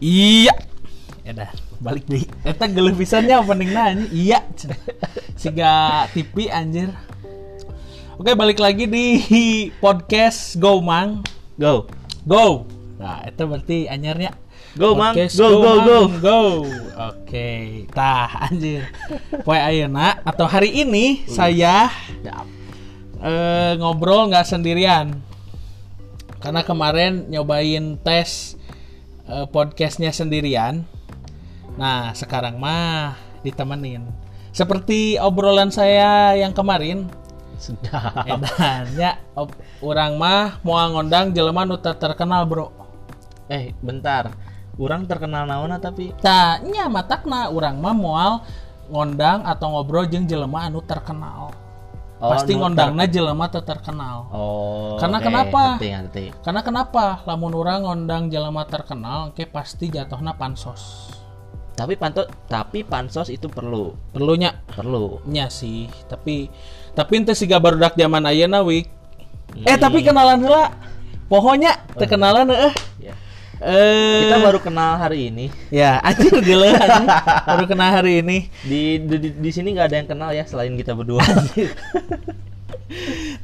Iya. Edah, balik deh. Eta geuleuh pisannya opening nanya. Iya. Siga TV anjir. Oke, balik lagi di podcast Go Mang. Go. Go. Nah, itu berarti anyarnya Go, Mang. Go, go, go. go. Oke, tah anjir. Poe ayeuna atau hari ini saya eh, ngobrol nggak sendirian karena kemarin nyobain tes eh, podcastnya sendirian. Nah sekarang mah ditemenin. Seperti obrolan saya yang kemarin. Sedap. edannya orang mah mau ngondang jelema nu terkenal bro. Eh, bentar. Orang terkenal naona tapi? Nah, nya matakna orang mah moal ngondang atau ngobrol jeung jelema anu terkenal Oh, pasti nu ngondangna jelema teu terkenal Oh. Karena oke. kenapa? Ngerti, ngerti. Karena kenapa? Lamun orang ngondang jelema terkenal, oke pasti jatuhnya pansos. Tapi pantos tapi pansos itu perlu. Perlunya Perlu. nya sih, tapi tapi ente siga barudak zaman ayeuna wik. Eh tapi kenalan heula. Pohonnya teu kenalan eh. Ya. Eh Kita baru kenal hari ini. ya anjir anjing. Baru kenal hari ini. Di di, di, sini nggak ada yang kenal ya selain kita berdua.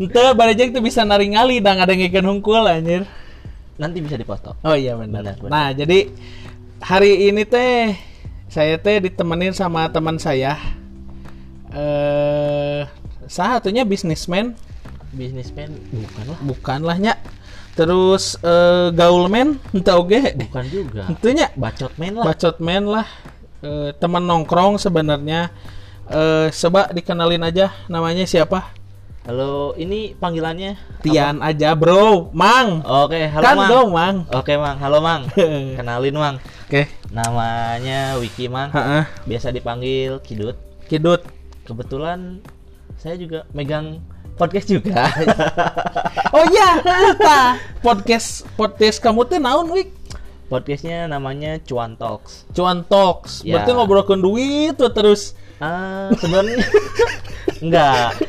Ente barejek tuh bisa naringali dan ada ngikeun hungkul anjir. Nanti bisa dipoto. Oh iya benar. Benar, benar. Nah, jadi hari ini teh saya teh ditemenin sama teman saya. Eh, salah satunya bisnismen, Bisnismen bukan lah. bukan lahnya. Terus eh, gaulmen, ente oge. Bukan juga. Tentunya Bacot main lah. bacotmen lah. Eh, teman nongkrong sebenarnya. Eh, coba dikenalin aja namanya siapa? Halo, ini panggilannya Tian aja, Bro. Mang. Oke, halo kan Mang. dong, Mang. Oke, Mang. Halo, Mang. Kenalin, Mang. Oke. Namanya Wiki, Mang. Heeh. Biasa dipanggil Kidut. Kidut. Kebetulan saya juga megang podcast juga. Oh iya, eta podcast podcast kamu teh naon wik? Podcastnya namanya Cuan Talks. Cuan Talks. Ya. Berarti ngobrolkeun duit tuh terus. Ah, sebenarnya enggak.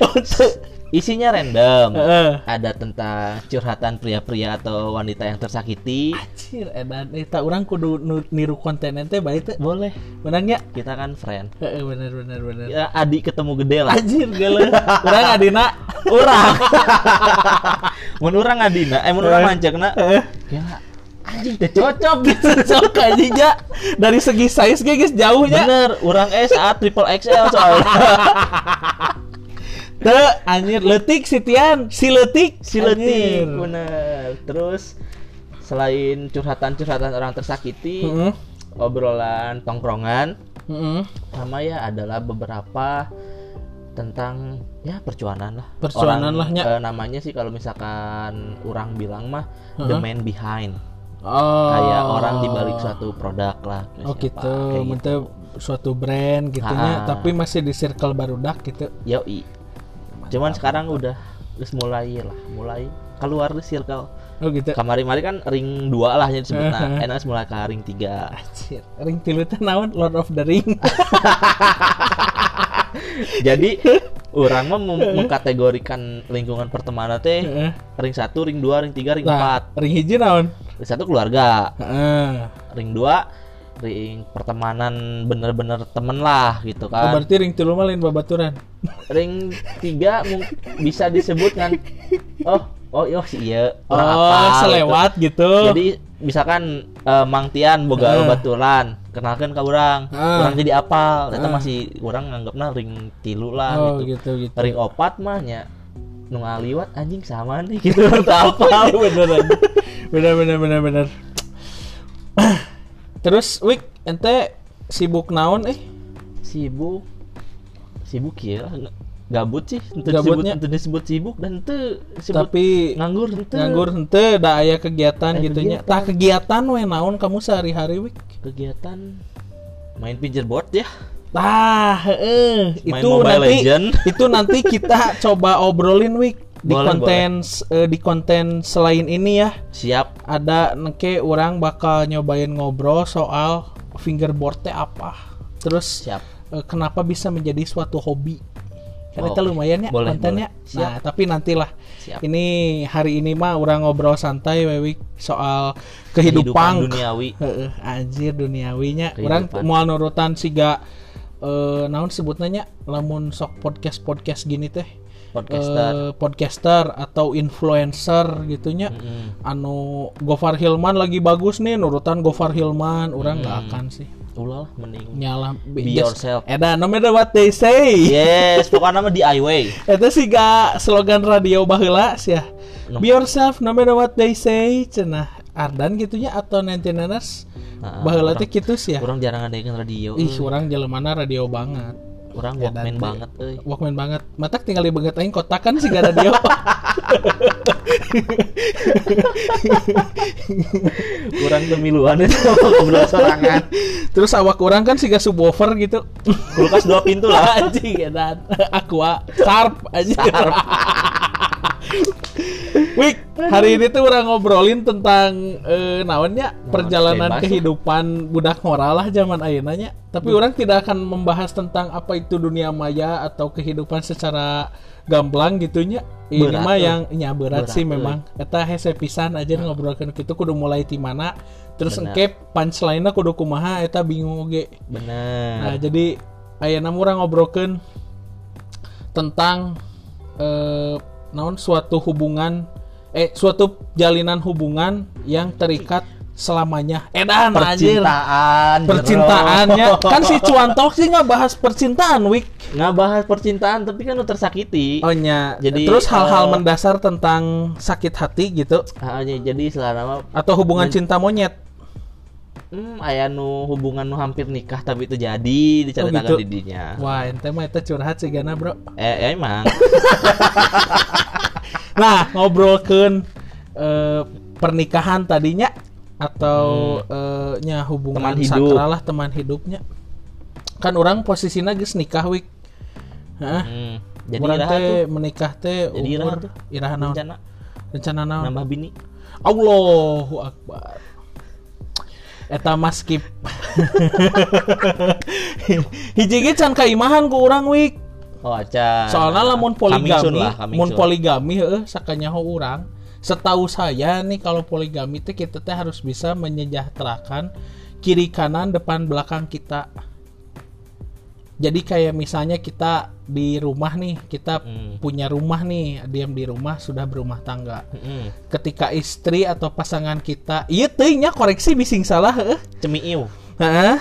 Isinya random. Heeh. Ada tentang curhatan pria-pria atau wanita yang tersakiti. Anjir, edan eta urang kudu nu- niru konten teh bae teh. Boleh. Benangnya? Kita kan friend. Heeh, bener bener bener. Ya, adik ketemu gede lah. Anjir, geuleuh. Urang adina. Urang. mun urang adina, eh mun Eh. mancekna. Heeh. Ya, anjing teh cocok gitu. Cocok anjing. Dari segi size geus jauhnya. Bener, urang S A triple XL soalnya. Teu anjir leutik si Tian, si leutik, si letik, bener. Terus selain curhatan-curhatan orang tersakiti, Heeh. obrolan tongkrongan, Heeh. sama ya adalah beberapa tentang ya percuanan lah. Percuanan Orang, lah, eh, namanya sih kalau misalkan orang bilang mah the Heeh. man behind. Oh. Kayak orang di balik suatu produk lah. Oh gitu, kayak Mente suatu brand gitunya, Ah. tapi masih di circle barudak gitu. Yoi. Cuman sekarang udah terus mulai lah, mulai keluar di circle. Oh gitu. Kamari-mari kan ring 2 lah yang disebut Heeh. enak mulai ke ring 3. Anjir, ring tilu teh naon Lord of the Ring. Jadi orang mah mem- mengkategorikan lingkungan pertemanan teh ring 1, ring 2, ring 3, ring nah, 4. ring hiji naon? Ring 1 keluarga, Heeh. ring 2 ring pertemanan bener-bener temen lah gitu Oh, kan. berarti ring tilu mah lain babaturan. Ring 3 mung- bisa disebut kan oh oh yo si iya Oh, apal gitu. selewat gitu. Jadi misalkan eh, Mang Tian boga Heeh. baturan, kenalkan ke orang. Heeh. Orang jadi apal, eta Heeh. masih orang nganggapna ring tilu lah oh gitu. gitu gitu. Ring opat mah nya nu ngaliwat anjing sama nih gitu apal. beneran. bener bener bener bener. Terus Wik, ente sibuk naon eh? sibuk sibuk ya gabut sih ente Gabutnya. disebut ente disebut sibuk dan ente disebut Tapi nganggur ente nganggur hente da aya kegiatan Aya gitunya. kegiatan. Tah kegiatan we naon kamu sehari-hari Wik? kegiatan main fingerboard ya Tah, heeh. Main Itu Mobile nanti Legend. itu nanti kita coba obrolin Wik di Boleh, konten eh, di konten selain ini ya. siap Ada nengke orang bakal nyobain ngobrol soal fingerboard teh apa. Terus siap eh, kenapa bisa menjadi suatu hobi Oh, itu lumayan ya Boleh, kontennya. boleh. Siap. Nah, tapi nantilah. Siap. Ini hari ini mah orang ngobrol santai wewi soal Kehidupan kehidupan. duniawi. Heeh, anjir duniawinya. Kehidupan. Orang mau nurutan siga eh naon sebutnya lamun sok podcast-podcast gini teh. Podcaster. Eh, podcaster atau influencer gitunya. Mm-mm. Anu Gofar Hilman lagi bagus nih nurutan Gofar Hilman, orang nggak Hmm. akan sih. Ulah mending. Nyala Be yourself. Eda no matter what they say. Yes, pokoknya mah DIY. Itu sih gak slogan radio baheula sih ya. No. Be yourself no matter what they say. Cenah Ardan gitunya atau 99ers Nah, baheula teh gitu sih ya. Orang jarang ngadekeun radio. Ih, orang jelemana radio banget. Orang Ya, walkman banget euy. Walkman banget. Matak tinggal di banget aing kotak kan sih gak radio. Kurang kemiluan itu ngobrol sorangan. Terus awak orang kan sih gak subwoofer gitu. Kulkas dua pintu lah. Anjing ya dan Aqua Sharp aja. Wik, hari ini tuh orang ngobrolin tentang eh, naonnya perjalanan bebas lah. kehidupan budak moral lah zaman ayeuna Tapi orang tidak akan membahas tentang apa itu dunia maya atau kehidupan secara gamblang gitunya. Ini Berat, mah yang nya berat, Berat, sih memang. Eta hese pisan aja ngobrolkeun kitu kudu mulai ti mana. Terus Benar. engke punchline-na kudu kumaha eta bingung oge. Nah, Bener. jadi ayeuna mah urang ngobrolkeun tentang eh naon suatu hubungan eh suatu jalinan hubungan yang terikat selamanya. Edan anjir. Percintaan. Percintaannya kan si Cuantok sih nggak bahas percintaan, Wik. nggak bahas percintaan tapi kan lu tersakiti. Oh nya. Jadi, terus hal-hal eh, mendasar tentang sakit hati gitu nya, jadi selama atau hubungan cinta monyet. Hmm, aya nu hubungan nu hampir nikah tapi itu jadi diceritakan gitu. di dinya. Wah, ente mah eta curhat sih gana, Bro. Eh, emang. Nah, ngobrolkeun eh, pernikahan tadinya atau eh, nya hubungan Hmm. Teman hidup. sakral lah teman hidupnya. Kan orang posisinya geus nikah wik. Heeh. Hmm, jadi Urang iraha teh menikah teh iraha umur iraha naon? rencana Rencana naon? nambah bini. Allahu akbar. Eta mas skip. Hiji ge can kaimahan ku urang wik. Oh, aca. Soalnya lamun poligami, lah, mun poligami heeh sakanyaho urang. Setahu saya nih kalau poligami teh kita teh harus bisa menyejahterakan kiri kanan depan belakang kita. Jadi kayak misalnya kita di rumah nih, kita Hmm. punya rumah nih, diam di rumah sudah berumah tangga. Mm-mm. Ketika istri atau pasangan kita, iya teuing nya koreksi bising salah heuh. Cemiiu. Heeh.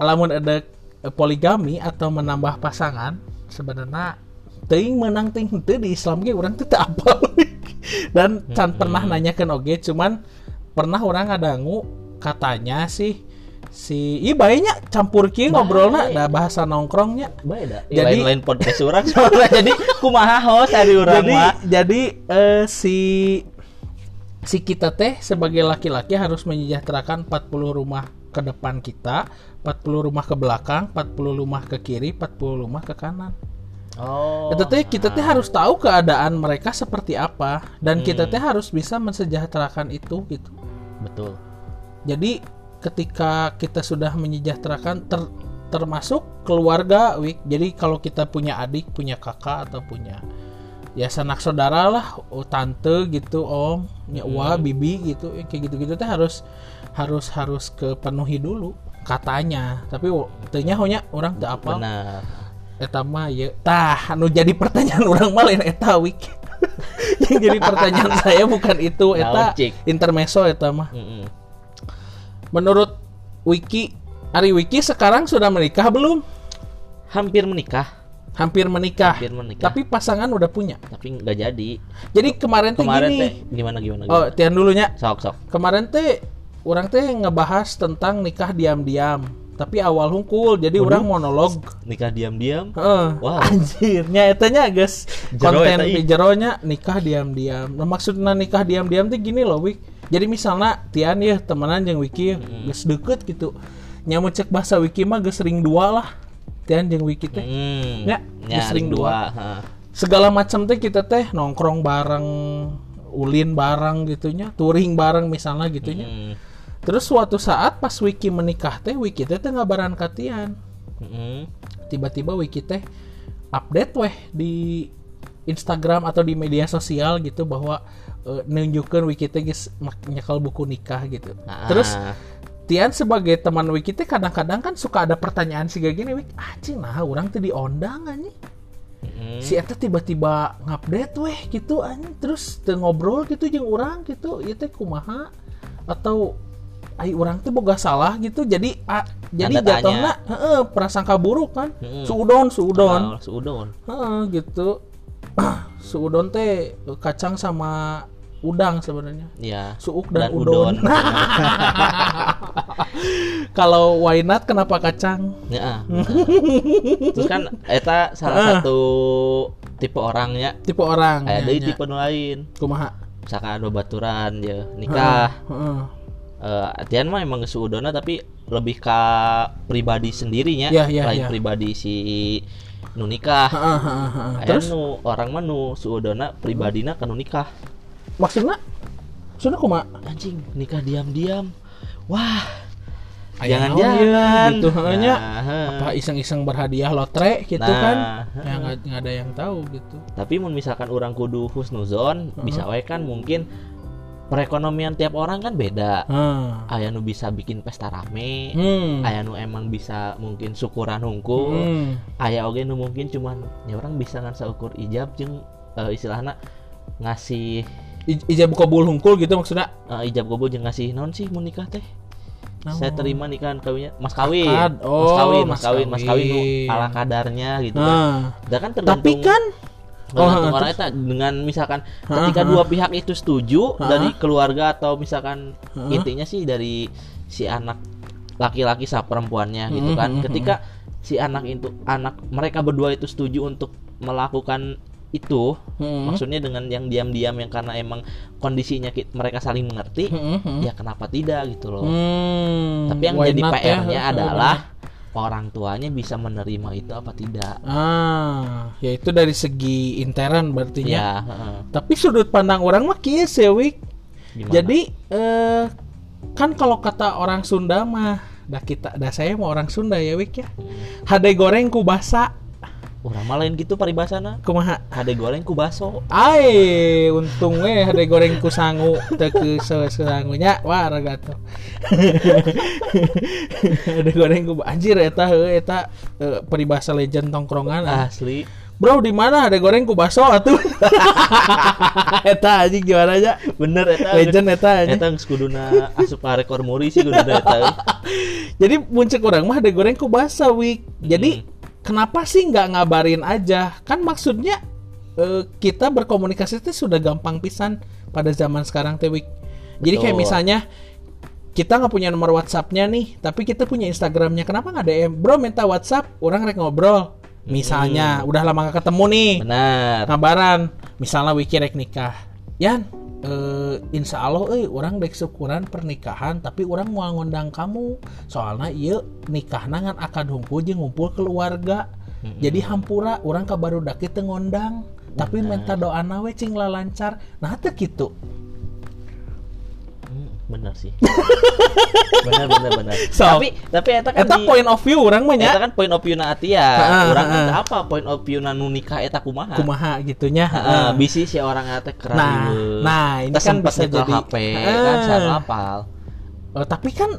Lamun ada eh, poligami atau menambah pasangan, sebenarnya teuing menang teuing henteu di Islam ge urang teu teu apal. Dan can pernah nanyakeun oge, cuman pernah orang ngadangu katanya sih si iya bae nya campur kieu ngobrolna da bahasa nongkrongnya. Jadi- Jadi lain podcast orang soalnya jadi kumaha host dari orang Jadi mah. jadi eh, si si kita teh sebagai laki-laki harus menyejahterakan 40 rumah ke depan kita, 40 rumah ke belakang, 40 rumah ke kiri, 40 rumah ke kanan. Oh. Itu teh kita teh harus tahu keadaan mereka seperti apa dan kita teh harus bisa mensejahterakan itu gitu. betul. Jadi ketika kita sudah menyejahterakan ter- termasuk keluarga, Wik. Jadi kalau kita punya adik, punya kakak atau punya ya sanak saudara lah, oh, tante gitu, om, ya wa, bibi gitu, eh, kayak gitu-gitu teh harus harus harus kepenuhi dulu katanya. Tapi wo- teu nya nya orang teu apal. Benar. Eta mah ya. Tah, anu jadi pertanyaan orang mah lain eta Wik. Yang jadi pertanyaan saya bukan itu, eta intermeso eta mah. Menurut Wiki, Ari Wiki sekarang sudah menikah belum? Hampir menikah, Hampir menikah. hampir menikah. Tapi pasangan udah punya. Tapi nggak jadi. Jadi kemarin Kemarin gini. teh gimana gimana Oh, gimana. tian dulunya. Sok sok. Kemarin teh orang teh ngebahas tentang nikah diam-diam. Tapi awal hungkul, jadi orang monolog. Nikah diam-diam. Heeh. Wow. Anjirnya etanya guys. Jero Konten jeronya nikah diam-diam. Nah, maksudnya nikah diam-diam tuh gini loh, Wik. Jadi misalnya Tian ya temenan jeung Wiki geus deket gitu. Nyamu cek bahasa Wiki mah geus ring dua lah. Tian jeung Wiki teh. Hmm. Ya, ya, sering ring dua. dua. Segala macam teh kita teh nongkrong bareng, ulin bareng gitunya, touring bareng misalnya gitunya. Hmm. Terus suatu saat pas Wiki menikah teh, Wiki teh teh ngabaran katian. Mm-mm. Tiba-tiba Wiki teh update weh di Instagram atau di media sosial gitu bahwa uh, nunjukkan wiki teh geus mak- nyekel buku nikah gitu. Nah, Terus Tian sebagai teman wiki teh kadang-kadang kan suka ada pertanyaan sih kayak gini, wik, anjing nah orang tuh diondang anjing. mm, Si Eta tiba-tiba ngupdate weh gitu anjing terus ngobrol gitu jeung orang gitu, ieu teh kumaha atau ai orang tuh boga salah gitu jadi ah, jadi jatuhnya heeh prasangka buruk kan. Mm-mm. Suudon, suudon. seudon. Heeh, gitu. Suudon teh kacang sama udang sebenarnya. Ya. Suuk dan, Dan udon. udon. Kalau why not kenapa kacang? Ya. Terus kan eta salah Ah. satu tipe orangnya. Tipe orang. Nya. tipe nu lain. kumaha? Misalkan babaturan ya nikah. Heeh. Eh Tian mah emang seudona tapi lebih ke pribadi sendirinya, Iya, iya, lain iya. pribadi si nu nikah. Terus nu orang mah nu suudona pribadina ka nu nikah. maksudnya maksudnya kumaha? Anjing, nikah diam-diam. Wah, jangan-jangan ieu? gitu heeh nya. Nah, heeh. Apa iseng-iseng berhadiah lotre gitu Nah, kan? Ya nggak ada yang tahu gitu. Tapi mun misalkan orang kudu husnuzon, bisa wae kan mungkin perekonomian tiap orang kan beda. Heeh. Aya nu bisa bikin pesta rame, Hmm. aya nu emang bisa mungkin syukuran hungkul, Hmm. aya oge nu mungkin cuman ya orang bisa ngan saukur ijab jeung eh, istilahna ngasih I- Ijab kabul hungkul gitu maksudnya. eh, ijab kabul jeung ngasih non sih mun nikah teh. Naon? Saya terima nikahan kawinnya mas kawin. Akad. mas Oh, kawin, mas mas kawin, mas kawin nu kawin. ala kadarnya gitu kan. Nah, kan tapi tergantung kan tergantung Oh, orang eta dengan misalkan ketika dua pihak itu setuju Ha. dari keluarga atau misalkan Ha. intinya sih dari si anak laki-laki sama perempuannya gitu Hmm, kan hmm, ketika si anak itu anak mereka berdua itu setuju untuk melakukan itu Hmm. maksudnya dengan yang diam-diam yang karena emang kondisinya ki- mereka saling mengerti Hmm, hmm. ya kenapa tidak gitu loh Hmm, tapi yang why jadi ya? PR-nya Heeh, adalah orang tuanya bisa menerima itu apa tidak Ah, ya itu dari segi interan berarti ya. heeh. Tapi sudut pandang orang mah kieu sewik. Gimana? Jadi eh kan kalau kata orang Sunda mah dah kita dah saya mau orang Sunda ya Wik ya. Hade goreng ku basa Urang mah lain gitu paribasana. kumaha? Hade goreng ku baso. Ai, untung we hade goreng ku sangu teu ke se- sangunya wah ragato. hade goreng ku anjir eta heuh eta peribahasa legend tongkrongan. Asli. Bro di mana ada goreng ku baso atuh. eta anjing gimana aja? Bener eta. Legend eta anjing. Eta geus kuduna asup rekor muri sih kuduna eta. Jadi muncul orang mah ada goreng ku wik. Jadi kenapa sih nggak ngabarin aja? Kan maksudnya eh, kita berkomunikasi itu sudah gampang pisan pada zaman sekarang teh wik. Jadi kayak misalnya kita nggak punya nomor WhatsAppnya nih, tapi kita punya Instagramnya. Kenapa nggak DM? Bro minta WhatsApp, orang rek ngobrol. Misalnya, udah lama gak ketemu nih. Benar. ngabaran misalnya wiki rek nikah Yan eh, insya Allah eh orang dek syukuran pernikahan tapi orang mau ngundang kamu. Soalnya iya nikah nangan akan humpul jeung ngumpul keluarga. Jadi hampura orang kabar udah kita ngundang. Tapi minta doa we cing lancar nah teu gitu Bener sih. bener bener bener. So, tapi tapi eta kan eta di- point of view orang mah eta kan point of view na Atia. Ha, kan ha. apa point of view na nu nikah eta kumaha? kumaha gitunya Heeh, heeh. bisi si orang teh keren Nah, nah, ini kan bisa jadi- HP kan Ah. saya apal. Eh, tapi kan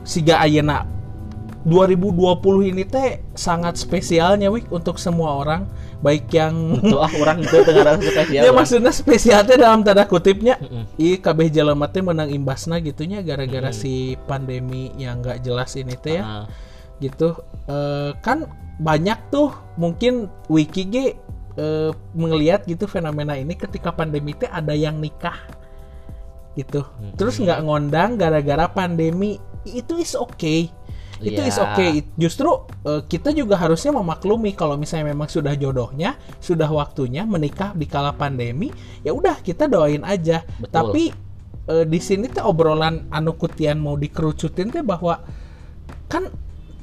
siga ayeuna 2020 ini teh sangat spesialnya wik untuk semua orang baik yang Tuh ah orang itu tengah spesial. ya urang. maksudnya spesialnya dalam tanda kutipnya i kabeh jelema teh menang imbasna gitunya gara-gara si pandemi yang nggak jelas ini teh ya. Ah, gitu. Eh, kan banyak tuh mungkin wiki ge eh, melihat gitu fenomena ini ketika pandemi teh ada yang nikah. Gitu. Terus nggak ngondang gara-gara pandemi. Itu is okay itu is Iya. okay justru eh, kita juga harusnya memaklumi kalau misalnya memang sudah jodohnya sudah waktunya menikah di kala pandemi ya udah kita doain aja Betul. tapi eh, di sini teh obrolan anu kutian mau dikerucutin teh bahwa kan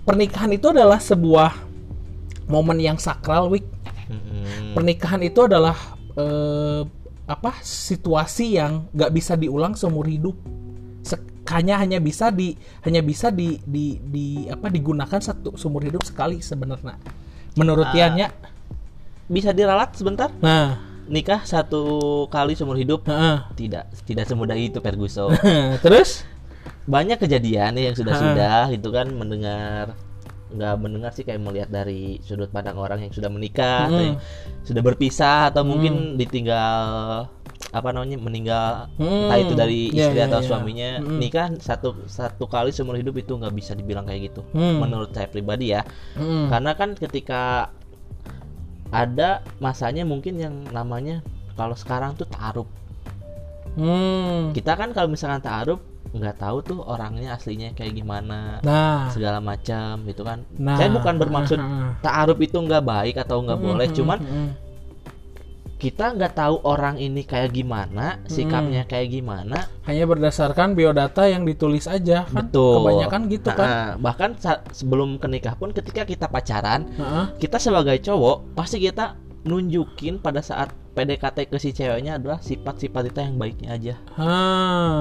pernikahan itu adalah sebuah momen yang sakral wik mm-mm. pernikahan itu adalah eh, apa situasi yang nggak bisa diulang seumur hidup hanya hanya bisa di hanya bisa di di, di apa digunakan satu seumur hidup sekali sebenarnya menurut Ah. Tian ya bisa diralat sebentar Nah, nikah satu kali seumur hidup heeh. tidak tidak semudah itu Ferguson terus? banyak kejadian nih yang sudah Ha. sudah itu kan mendengar nggak mendengar sih kayak melihat dari sudut pandang orang yang sudah menikah atau Mm. yang sudah berpisah atau mungkin ditinggal apa namanya meninggal Mm. entah itu dari Iya, istri iya, atau iya. suaminya Mm. nikah satu satu kali seumur hidup itu nggak bisa dibilang kayak gitu Mm. menurut saya pribadi ya Mm. karena kan ketika ada masanya mungkin yang namanya kalau sekarang tuh taruh Hmm. kita kan kalau misalkan taruh nggak tahu tuh orangnya aslinya kayak gimana Nah, segala macam gitu kan Nah, saya bukan bermaksud taaruf itu nggak baik atau nggak boleh Mm, cuman. Kita nggak tahu orang ini kayak gimana sikapnya kayak gimana hanya berdasarkan biodata yang ditulis aja kan. betul Kebanyakan gitu kan. Nah, bahkan sa- sebelum ke nikah pun ketika kita pacaran Heeh. kita sebagai cowok pasti kita nunjukin pada saat PDKT ke si ceweknya adalah sifat-sifat kita yang baiknya aja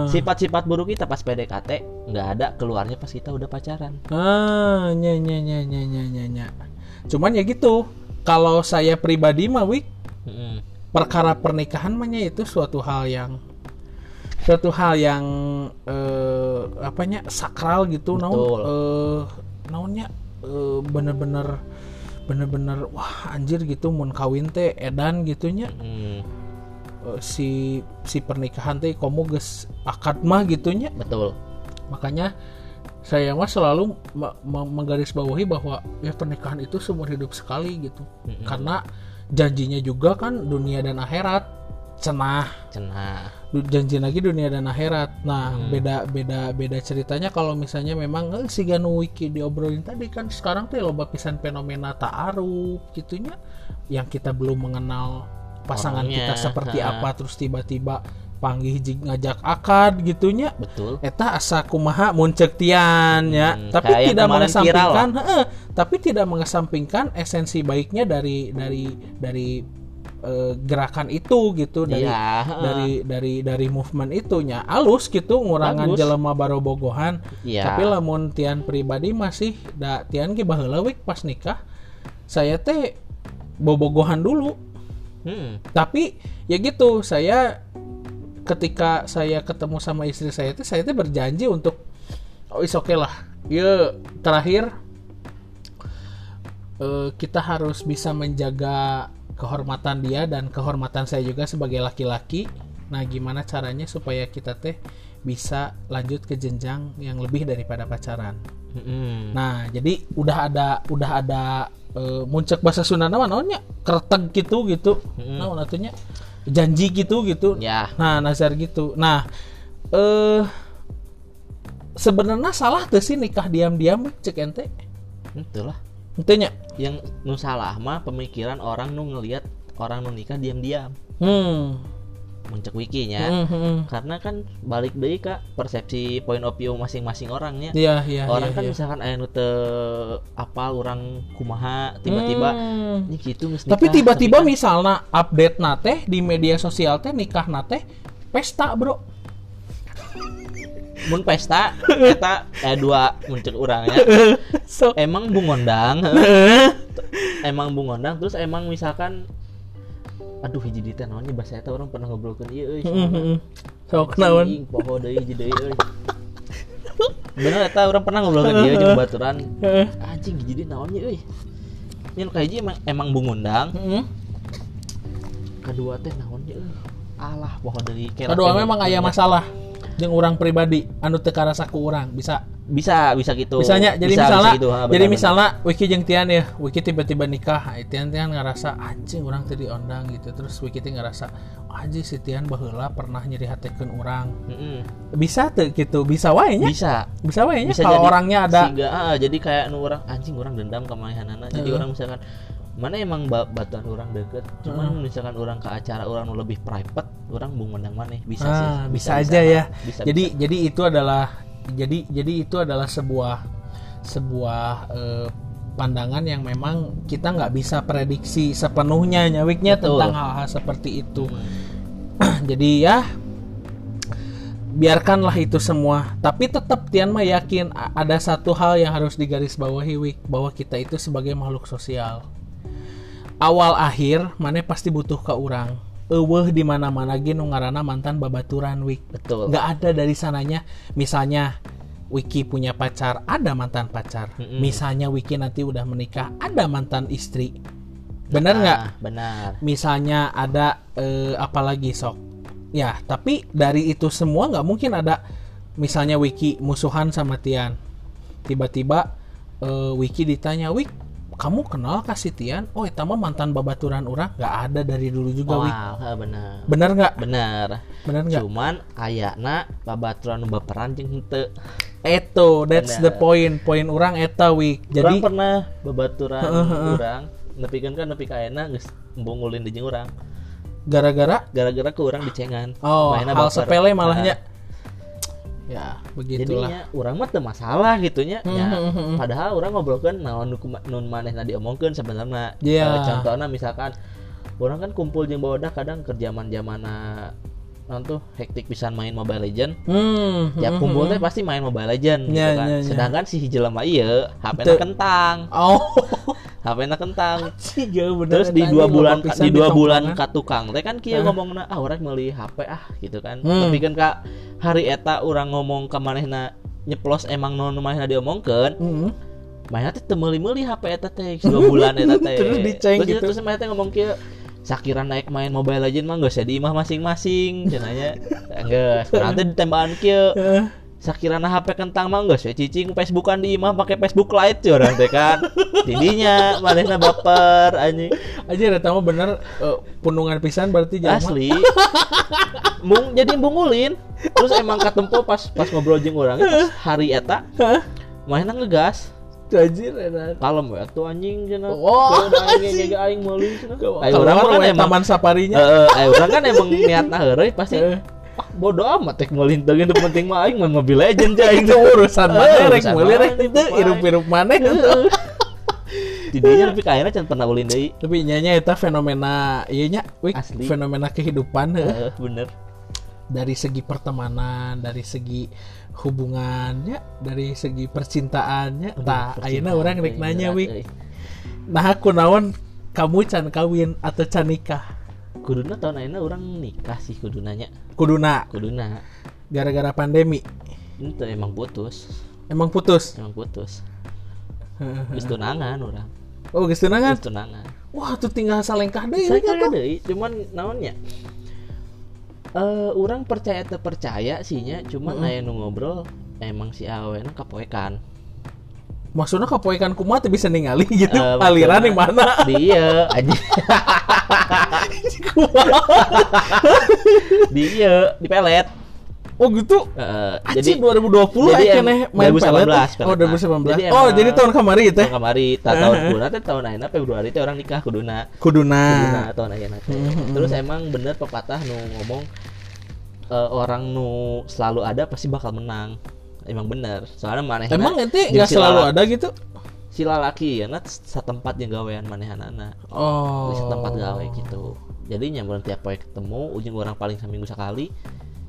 sifat-sifat buruk kita pas PDKT nggak ada keluarnya pas kita udah pacaran Ah, nya nya nya nya nya nya nya. Cuman ya gitu. Kalau saya pribadi mah Wik, Mm-mm. perkara pernikahan mah nya itu suatu hal yang suatu hal yang eh apanya sakral gitu naon? Eh naonnya eh, bener-bener bener-bener wah anjir gitu mun kawin teh edan gitunya Mm, Eh, si si pernikahan teh komo geus akad mah gitunya betul. Makanya saya mah selalu me- me- menggarisbawahi bahwa ya pernikahan itu seumur hidup sekali gitu. Mm-mm. karena janjinya juga kan dunia dan akhirat. Cenah. Cenah. Janji lagi dunia dan akhirat. Nah Hmm. beda beda beda ceritanya kalau misalnya memang eh, si Ganu Wiki diobrolin tadi kan sekarang tuh loba pisan fenomena ta'aruf gitunya yang kita belum mengenal pasangan Orangnya, kita seperti ha. apa terus tiba-tiba panggih ngajak akad gitunya. Betul. Eta asa kumaha muncek tian ya. Hmm, tapi tidak mengesampingkan heeh, tapi tidak mengesampingkan esensi baiknya dari dari dari eh, gerakan itu gitu dari heeh. dari dari dari movement itunya. Alus gitu ngurangan Bagus. jelema barobogohan Iya. tapi lamun tian pribadi masih da tian ge baheula pas nikah saya teh bobogohan dulu. Hmm, tapi ya gitu saya ketika saya ketemu sama istri saya itu saya tuh berjanji untuk oh is oke lah ya terakhir eh, kita harus bisa menjaga kehormatan dia dan kehormatan saya juga sebagai laki-laki nah gimana caranya supaya kita teh bisa lanjut ke jenjang yang lebih daripada pacaran mm-mm. Nah, jadi udah ada udah ada eh, muncak bahasa Sunda nama naonnya? Kreteg gitu gitu. Mm. Naon atunya? Janji gitu gitu. ya Nah, nazar gitu. Nah, eh sebenarnya salah tuh sih nikah diam-diam cek ente. itulah Entenya. yang nu salah mah pemikiran orang nu ngelihat orang nu nikah diam-diam Hmm. Muncak wikinya Hmm, hmm. karena kan balik deui kak persepsi point of view masing-masing orangnya Iya, iya, orang iya, kan iya. misalkan aya nu teu apal orang kumaha tiba-tiba Hmm. ini gitu Tapi tiba-tiba kan- misalnya update nate di media sosial teh nikah nate pesta, Bro. mun pesta eta eh dua muncul orangnya So, emang bungondang emang bungondang terus emang misalkan aduh hiji di teh naonnya bahasa eta orang pernah ngobrolkeun ieu euy so kenaon? Anjing, poho deui hiji deui euy. Bener eta orang pernah ngobrolkeun ieu jeung baturan. Heeh. anjing hiji deui naonnya euy. Ini kayak emang, emang bungondang Hmm. kedua teh naonnya euy alah poho deui Kedua memang aya masalah jeung orang pribadi anu teu karasa ku urang bisa? Bisa bisa gitu. Bisanya jadi Bisa, misalnya bisa gitu, ha, jadi benar-benar. misalnya Wiki jeung Tian ya Wiki tiba-tiba nikah ah, Tian Tian ngerasa anjing orang tadi ondang gitu. Terus Wiki teh ngerasa anjing si Tian baheula pernah nyeri hatekeun orang Mm-mm. bisa tuh gitu bisa wae nya. Bisa. Bisa wae nya kalau jadi orangnya ada. siga, ah, jadi kayak nu orang anjing orang dendam ke manehanana jadi Heeh. orang misalkan mana emang ba batuan orang deket cuman misalkan orang ke acara orang lebih private orang bung menang mana bisa sih Ah, bisa, aja ya. bisa, jadi jadi itu adalah jadi jadi itu adalah sebuah sebuah eh, pandangan yang memang kita nggak bisa prediksi sepenuhnya nyawiknya Betul. tentang hal-hal seperti itu. Hmm. jadi ya biarkanlah itu semua. Tapi tetap Tian mah yakin ada satu hal yang harus digarisbawahi Wik bahwa kita itu sebagai makhluk sosial. Awal akhir mana pasti butuh ke orang eueuh di mana-mana ge nu ngaranna mantan babaturan wik. Betul. Nggak ada dari sananya. Misalnya Wiki punya pacar ada mantan pacar. Mm-mm. misalnya Wiki nanti udah menikah ada mantan istri. Benar nggak? Nah, benar. Misalnya ada eh, apalagi sok? Ya tapi dari itu semua nggak mungkin ada. Misalnya Wiki musuhan sama Tian. Tiba-tiba eh, Wiki ditanya Wik kamu kenal kasih Tian oh itu mah mantan babaturan orang nggak ada dari dulu juga Wik wow ha, benar bener nggak? Benar bener nggak? Cuman ayana babaturan baperan jeung henteu. Eto, that's the Bener. point. Poin orang eta Wik. Jadi Jadi pernah babaturan urang nepikeun kan nepi ka ayeuna geus ulin di jeung urang. Gara-gara? Gara-gara ke urang dicengan. Oh Mainna hal sepele malahnya. Nah, Ya, begitulah. jadinya urang mah masalah gitunya Hmm, ya. hmm, hmm. padahal naon nu kuma- nun manehna diomongkeun sebenarnya Iya. Eh, contohnya misalkan orang kan kumpul jeung bawadah kadang ke zaman-zamana non tuh hektik pisan main Mobile Legend Hmm. ya hmm, kumpul hmm. teh pasti main Mobile Legend gitu Nya, kan. nya, nya. Sedangkan si jelema ieu HP-na Teu. kentang, Oh, HP-na kentang. ciga bener. Terus di dua bulan di dua bulan ka tukang teh kan kieu Hah? ngomongna ah urang meuli HP ah gitu kan. Hmm. Tapi kan ka hari eta urang ngomong ka manehna nyeplos emang non manehna diomongkeun, Hmm. manehna teh teu meuli-meuli HP eta teh dua bulan eta teh. Terus diceng terus, gitu. Terus manehna teh ngomong kieu Sakira naik main Mobile Legend mah geus ya di imah masing-masing cenanya. Geus, urang teh ditembakan kieu. Sakirana HP kentang mah geus ya cicing Facebookan di imah pakai Facebook Lite ya orang teh kan. Didinya manehna baper anjing. aja eta mah bener eh, punungan pisan berarti jelema. Asli. Mung jadi mbungulin. Terus emang katempo pas pas ngobrol jeung urang pas hari eta manehna ngegas. Anjir. Kalem we atuh anjing cenah. Oh, ge jaga aing meuli Kalau urang orang kan emang taman safarinya. Heeh, aya urang kan emang niatna heureuy pasti. Ah bodo amat tek meulin teu gitu penting mah aing main Mobile Legend aing itu urusan Eh, mana rek meuli rek itu irup-irup mana Tidinya tapi kayaknya can pernah ulin deui. tapi nyanya eta fenomena iya nya Asli. fenomena kehidupan. Heeh, bener. dari segi pertemanan dari segi hubungannya dari segi percintaannya tah ayeuna orang rek nanya wik nah aku naon kamu can kawin atau can nikah Kuduna tahun ayeuna orang nikah sih kudunanya. kuduna Kuduna. gara-gara pandemi Itu emang putus. emang putus Emang putus. Geus tunangan orang. oh geus tunangan Geus tunangan. wah tuh tinggal salengkah deui kan atuh. deui, cuman naonnya? Eh, orang percaya teu percaya sihnya, cuman aya nu ngobrol emang si awena kapoekan. Maksudnya kapoekan kumaha teu bisa ningali gitu Eh, aliran di mana Dia aja. Dia di pelet. oh gitu Heeh, Anjir jadi 2020 jadi aja nih main 2019 pelet. pelet. Oh 2019. Jadi oh jadi tahun kemarin itu. tahun kemari ta tahun kuduna teh tahun ayeuna Februari teh orang nikah kuduna Kuduna. kuduna tahun ayeuna teh terus emang bener pepatah nu ngomong eh, orang nu selalu ada pasti bakal menang emang bener soalnya maneh Emang ente nggak selalu ada gitu? si lalaki ya nat satempat yang gawean manehanana Oh. di setempat gawe gitu jadi nyamuran tiap poe ketemu ujung orang paling seminggu sekali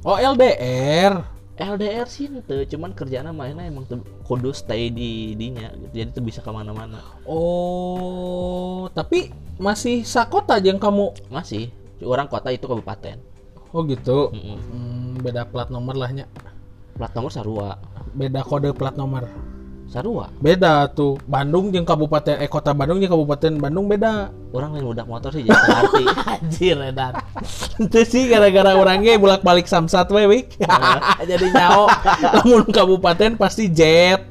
Oh LDR. LDR sih ente cuman kerjaan mainnya emang teu kudu stay di dinya gitu. jadi tuh bisa ke mana-mana Oh, tapi masih sakota yang kamu. masih orang kota itu kabupaten Oh gitu. Mm-mm. Hmm, beda plat nomor lahnya. Plat nomor Sarua Beda kode plat nomor. Sarua Beda tuh. Bandung jeung kabupaten eh kota Bandung jeung kabupaten Bandung beda. orang lain udah motor sih jadi ngerti Anjir edan. Itu sih gara-gara orangnya bolak-balik samsat we wik. Jadi nyao. Lamun kabupaten pasti jet.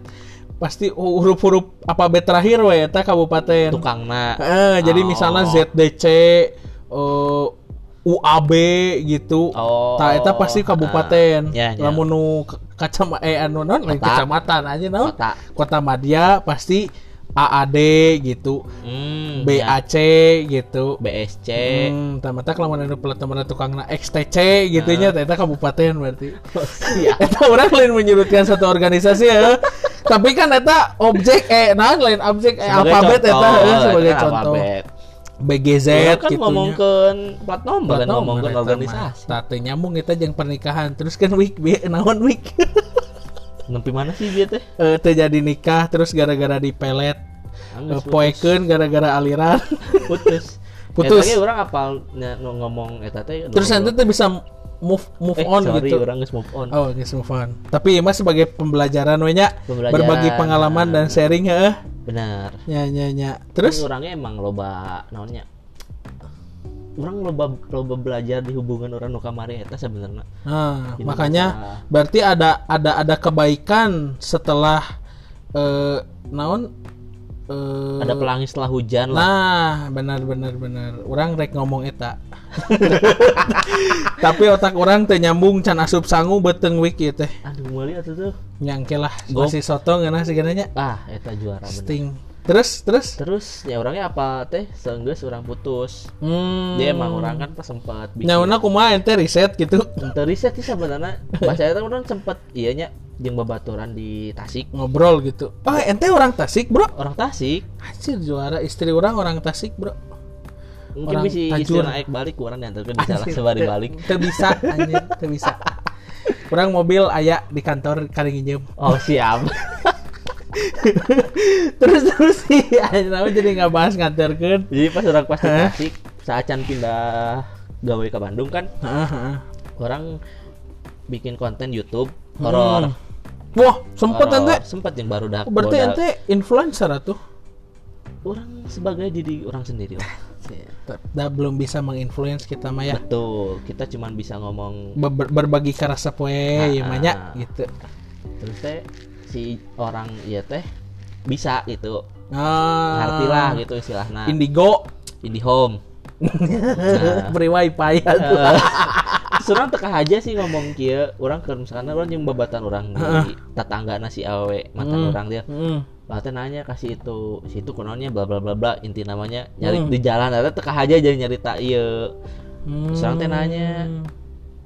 Pasti huruf-huruf alfabet terakhir we eta kabupaten. tukangna Eh, jadi Oh. misalnya ZDC eh, UAB gitu. Oh. Tah eta pasti kabupaten. Ah, ya, ya. Lamun nu kacama eh anu non lain kecamatan aja naon. kota Kota Madya pasti AAD gitu. hmm, ya. BAC gitu. BSC Hmm, tamata kalau anu nomor tukangna XTC gitu nya Ah. eta kabupaten berarti. Iya. Eta orang lain menyebutkan satu organisasi ya. Tapi kan eta objek eh nah lain objek eh Sebagai alfabet eta eh, sebagai kan contoh. alfabet. BGZ Orang kan gitu ngomongkeun plat nomor kan ngomongkeun eta organisasi. Tah, teu nyambung kita jeung pernikahan. Terus kan week be naon week. nempi mana sih dia teh Eh teu jadi nikah terus gara-gara dipelet Angges putus. poeken gara-gara aliran putus Putus. Ge orang apal ngomong eta teh terus nanti tuh bisa move move eh, on sorry, gitu orang geus move on oh guys move on tapi mas sebagai pembelajaran we nya Pembelajaran. berbagi pengalaman dan sharing heeh benar. Nya nya nya. Terus? Terus orangnya emang loba naonnya? Orang loba loba belajar di hubungan orang nu kamari eta sebenarnya. Nah Ini makanya berarti ada ada ada kebaikan setelah eh naon eh, ada pelangi setelah hujan lah Nah, benar benar benar. Orang rek ngomong eta. Tapi otak orang teh nyambung can asup sangu beteng wiki teh. aduh meuli atuh tuh Nyangke lah. Masih soto ngeunah sigananya. ah eta juara bener Sting. Terus terus. terus ya orangnya apa teh seenggeus orang putus Hmm. dia emang orang kan pas sempat bikin Nyauna kumaha ente riset gitu. Ente riset sih sebenarnya pas saya orang sempat iya nya jeung babaturan di Tasik Ngobrol gitu. Oh, ente orang Tasik, Bro. orang Tasik Anjir juara istri orang orang Tasik, Bro. mungkin Orang bisa Tajur. istri naik balik orang diantarkan di salah sebari balik Teu bisa anjir, teu bisa. Orang mobil aya di kantor kali nginjem. oh siap terus terus sih nama jadi nggak bahas nganterkeun jadi pas orang pas di? Tasik saacan pindah gawe ke Bandung kan orang bikin konten YouTube horor Hmm. wah sempet Horor. ente sempet yang baru dak berarti bodak. ente influencer tuh orang sebagai diri orang sendiri Dah belum bisa menginfluence kita mah ya betul kita cuman bisa ngomong Be- ber- berbagi ke rasa poe ya Ah, mah nya, ah. gitu terus teh si orang iya teh bisa gitu ah ngerti lah gitu istilahnya indigo Indie Home Nah. beri wifi ya tuh. Eh, terus orang teka aja sih ngomong kia orang ke misalkan orang yang babatan orang di tetangga nasi awe mantan Hmm. orang dia Hmm. teh nanya kasih itu si itu kononnya bla bla bla bla inti namanya nyari Hmm. di jalan ada teka aja jadi nyarita iya Hmm. Teh nanya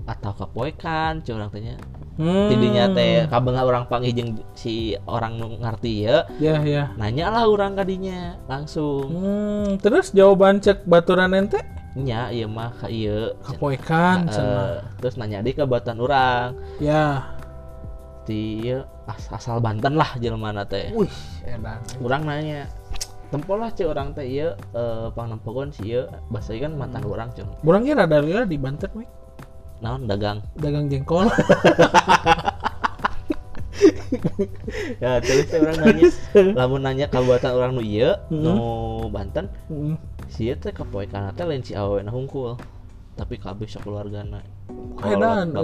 atau kapoekan cuy orang tanya Hmm. tidinya teh kabenga orang panggil jeung si orang ngerti ya. Ya ya. Nanya lah orang kadinya langsung. Hmm, terus jawaban cek baturan ente? Nya iya mah ka iya kapoekan cenah. terus nanya di ke batuan orang ya. Ieu as- asal Banten lah jelema teh. Wih edan. Orang nanya. Tempol lah orang teh iya eh pangnempogon si ieu. Bahasa kan mantan orang cuy Burang kira dari di Banten we. Naon dagang? Dagang jengkol. Ya terus orang nanya. Lamun nanya kabupaten orang nu ieu Hmm. nu Banten Hmm. si ieu teh kapoekan teh lain si awe na hungkul. Tapi kabeh sakeluargana. Edan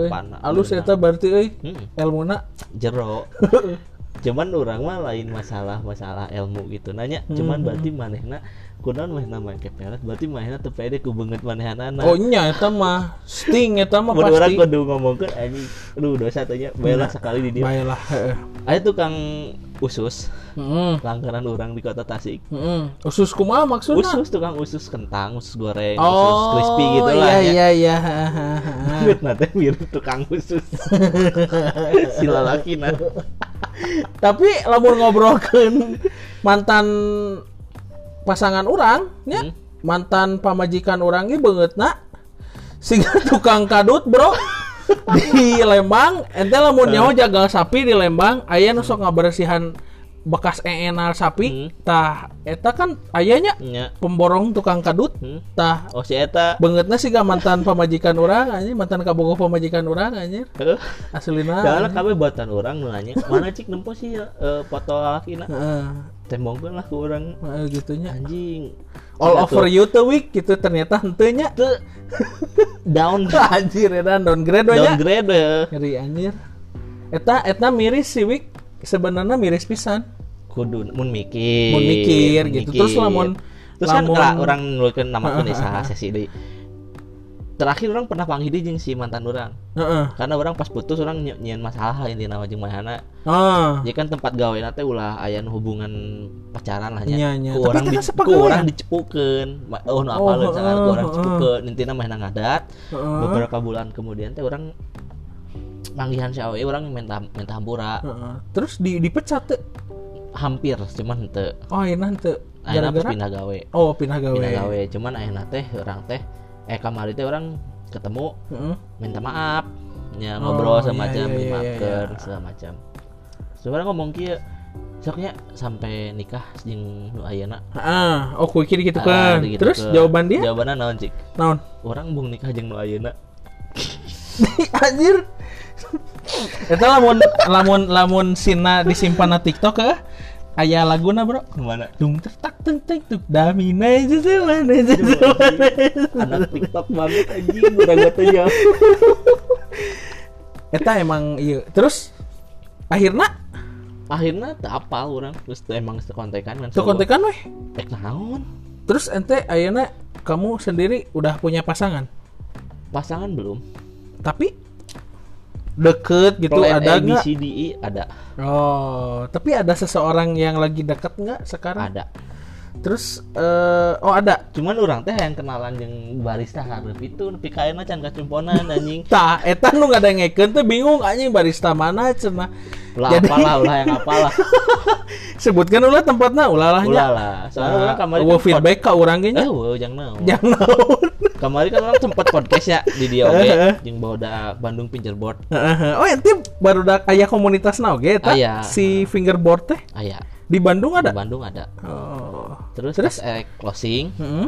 alus eta berarti euy. Hmm, elmuna. Jero. Cuman orang mah lain masalah masalah ilmu gitu. Nanya Hmm. cuman berarti manehna kunaon manehna main kepelet berarti manehna teu pede ku beungeut manehanana oh nya eta mah sting eta mah Mun urang pasti. kudu ngomongkeun anjing. Aduh dosa teh nya. Baelah sekali di dia. Baiklah heeh. Aya tukang usus. Heeh langganan orang di kota Tasik. Heeh usus kumaha maksudna? Usus tukang usus kentang usus goreng oh usus crispy gitu lah iya ya iya iya. Mirip nate mirip tukang usus. Si lalakina tapi lamun ngobrolkeun mantan pasangan orang nya Hmm. mantan pamajikan orang ge beungeutna sehingga tukang kadut bro di Lembang ente lamun nyaho jagal sapi di Lembang aya nu sok ngabersihan bekas eenal sapi Hmm. tah eta kan ayanya nya. Pemborong tukang kadut Hmm. tah. Oh si eta. Beungeutna sih mantan pamajikan orang anjir mantan kabogoh pamajikan orang anjir Heuh. aslina Soalnya kami buatan orang nanya mana cik nempo sih ya, eh, foto lalakina heeh tembongkeun lah ke orang. Heeh, gitunya. Anjing. All Cina over tuh, you tuh week gitu ternyata henteu teu down. Anjir eta downgrade we nya downgrade ya ngeri anjir. Eta eta miris sih week sebenarnya miris pisan. Kudu mun mikir. Mun mikir gitu. Terus lamun- terus kan lamun- lah orang nulikeun nama Heeh, saha sesi deui terakhir orang pernah panggil dia si mantan orang. Heeh. Karena orang pas putus orang ny- nyieun masalah lah inti nama jeung manehna ah jadi kan tempat gawe teh ulah aya nu hubungan pacaran lah nya. ku orang di, ku orang dicepukeun. Ma- oh nu apa oh, misalkan ku orang heeh. dicepukeun intina mah ngadat. Heeh. Beberapa bulan kemudian teh orang manggihan si awe orang minta minta hampura. Heeh. terus di dipecat teh? Hampir cuman henteu. Oh ayeuna ayeuna pas gara-gara? pindah gawe. Oh pindah gawe. Pindah gawe cuman ayeuna teh orang teh eh kamari teh orang ketemu Heeh. minta maaf ya Oh, ngobrol iya, semacam iya, iya, dimaafkeun iya. segala macam sebenarnya ngomong kieu soknya sampai nikah jeung nu ayeuna Ah, oh kuiki gitu Ah, kan. gitu Terus ke- jawaban dia jawabannya naon cik naon? orang bung nikah jeung nu ayeuna Anjir. Eta lamun lamun lamun sina disimpan na TikTok ke aya laguna, Bro. ke mana? Dung tertak teng teng tuk damina aja sih mana aja anak tiktok banget anjing. Udah gue tuh jauh Eta emang iya. Terus akhirnya? Akhirnya tak apa orang terus emang kontekan kan kontekan weh. eh naon? Terus ente ayeuna kamu sendiri udah punya pasangan. pasangan belum. Tapi deket gitu Plan ada A, B, nggak? C, D, E ada Oh, tapi ada seseorang yang lagi deket nggak sekarang? ada Terus eh oh ada. cuman orang teh yang kenalan yang barista hareup itu nepi ka ayeuna can kacumponan anjing Tah, eta nu nggak ada ngeken tuh bingung anjing barista mana cenah. ulah Jadi- apalah ulah yang apalah Sebutkan ulah tempatnya ulah lah ulah lah soalnya orang kamari Nah, kan feedback ge pod- nya. eh weuh jangan naon Jangan naon. kamari kan orang sempat podcast ya di dia oge jeung bawa da Bandung Fingerboard. Oh, ente baru dak aya komunitas na oge eta Aya. si fingerboard teh aya di Bandung di ada. Bandung ada Oh. Terus, Terus? pas erek closing Heeh.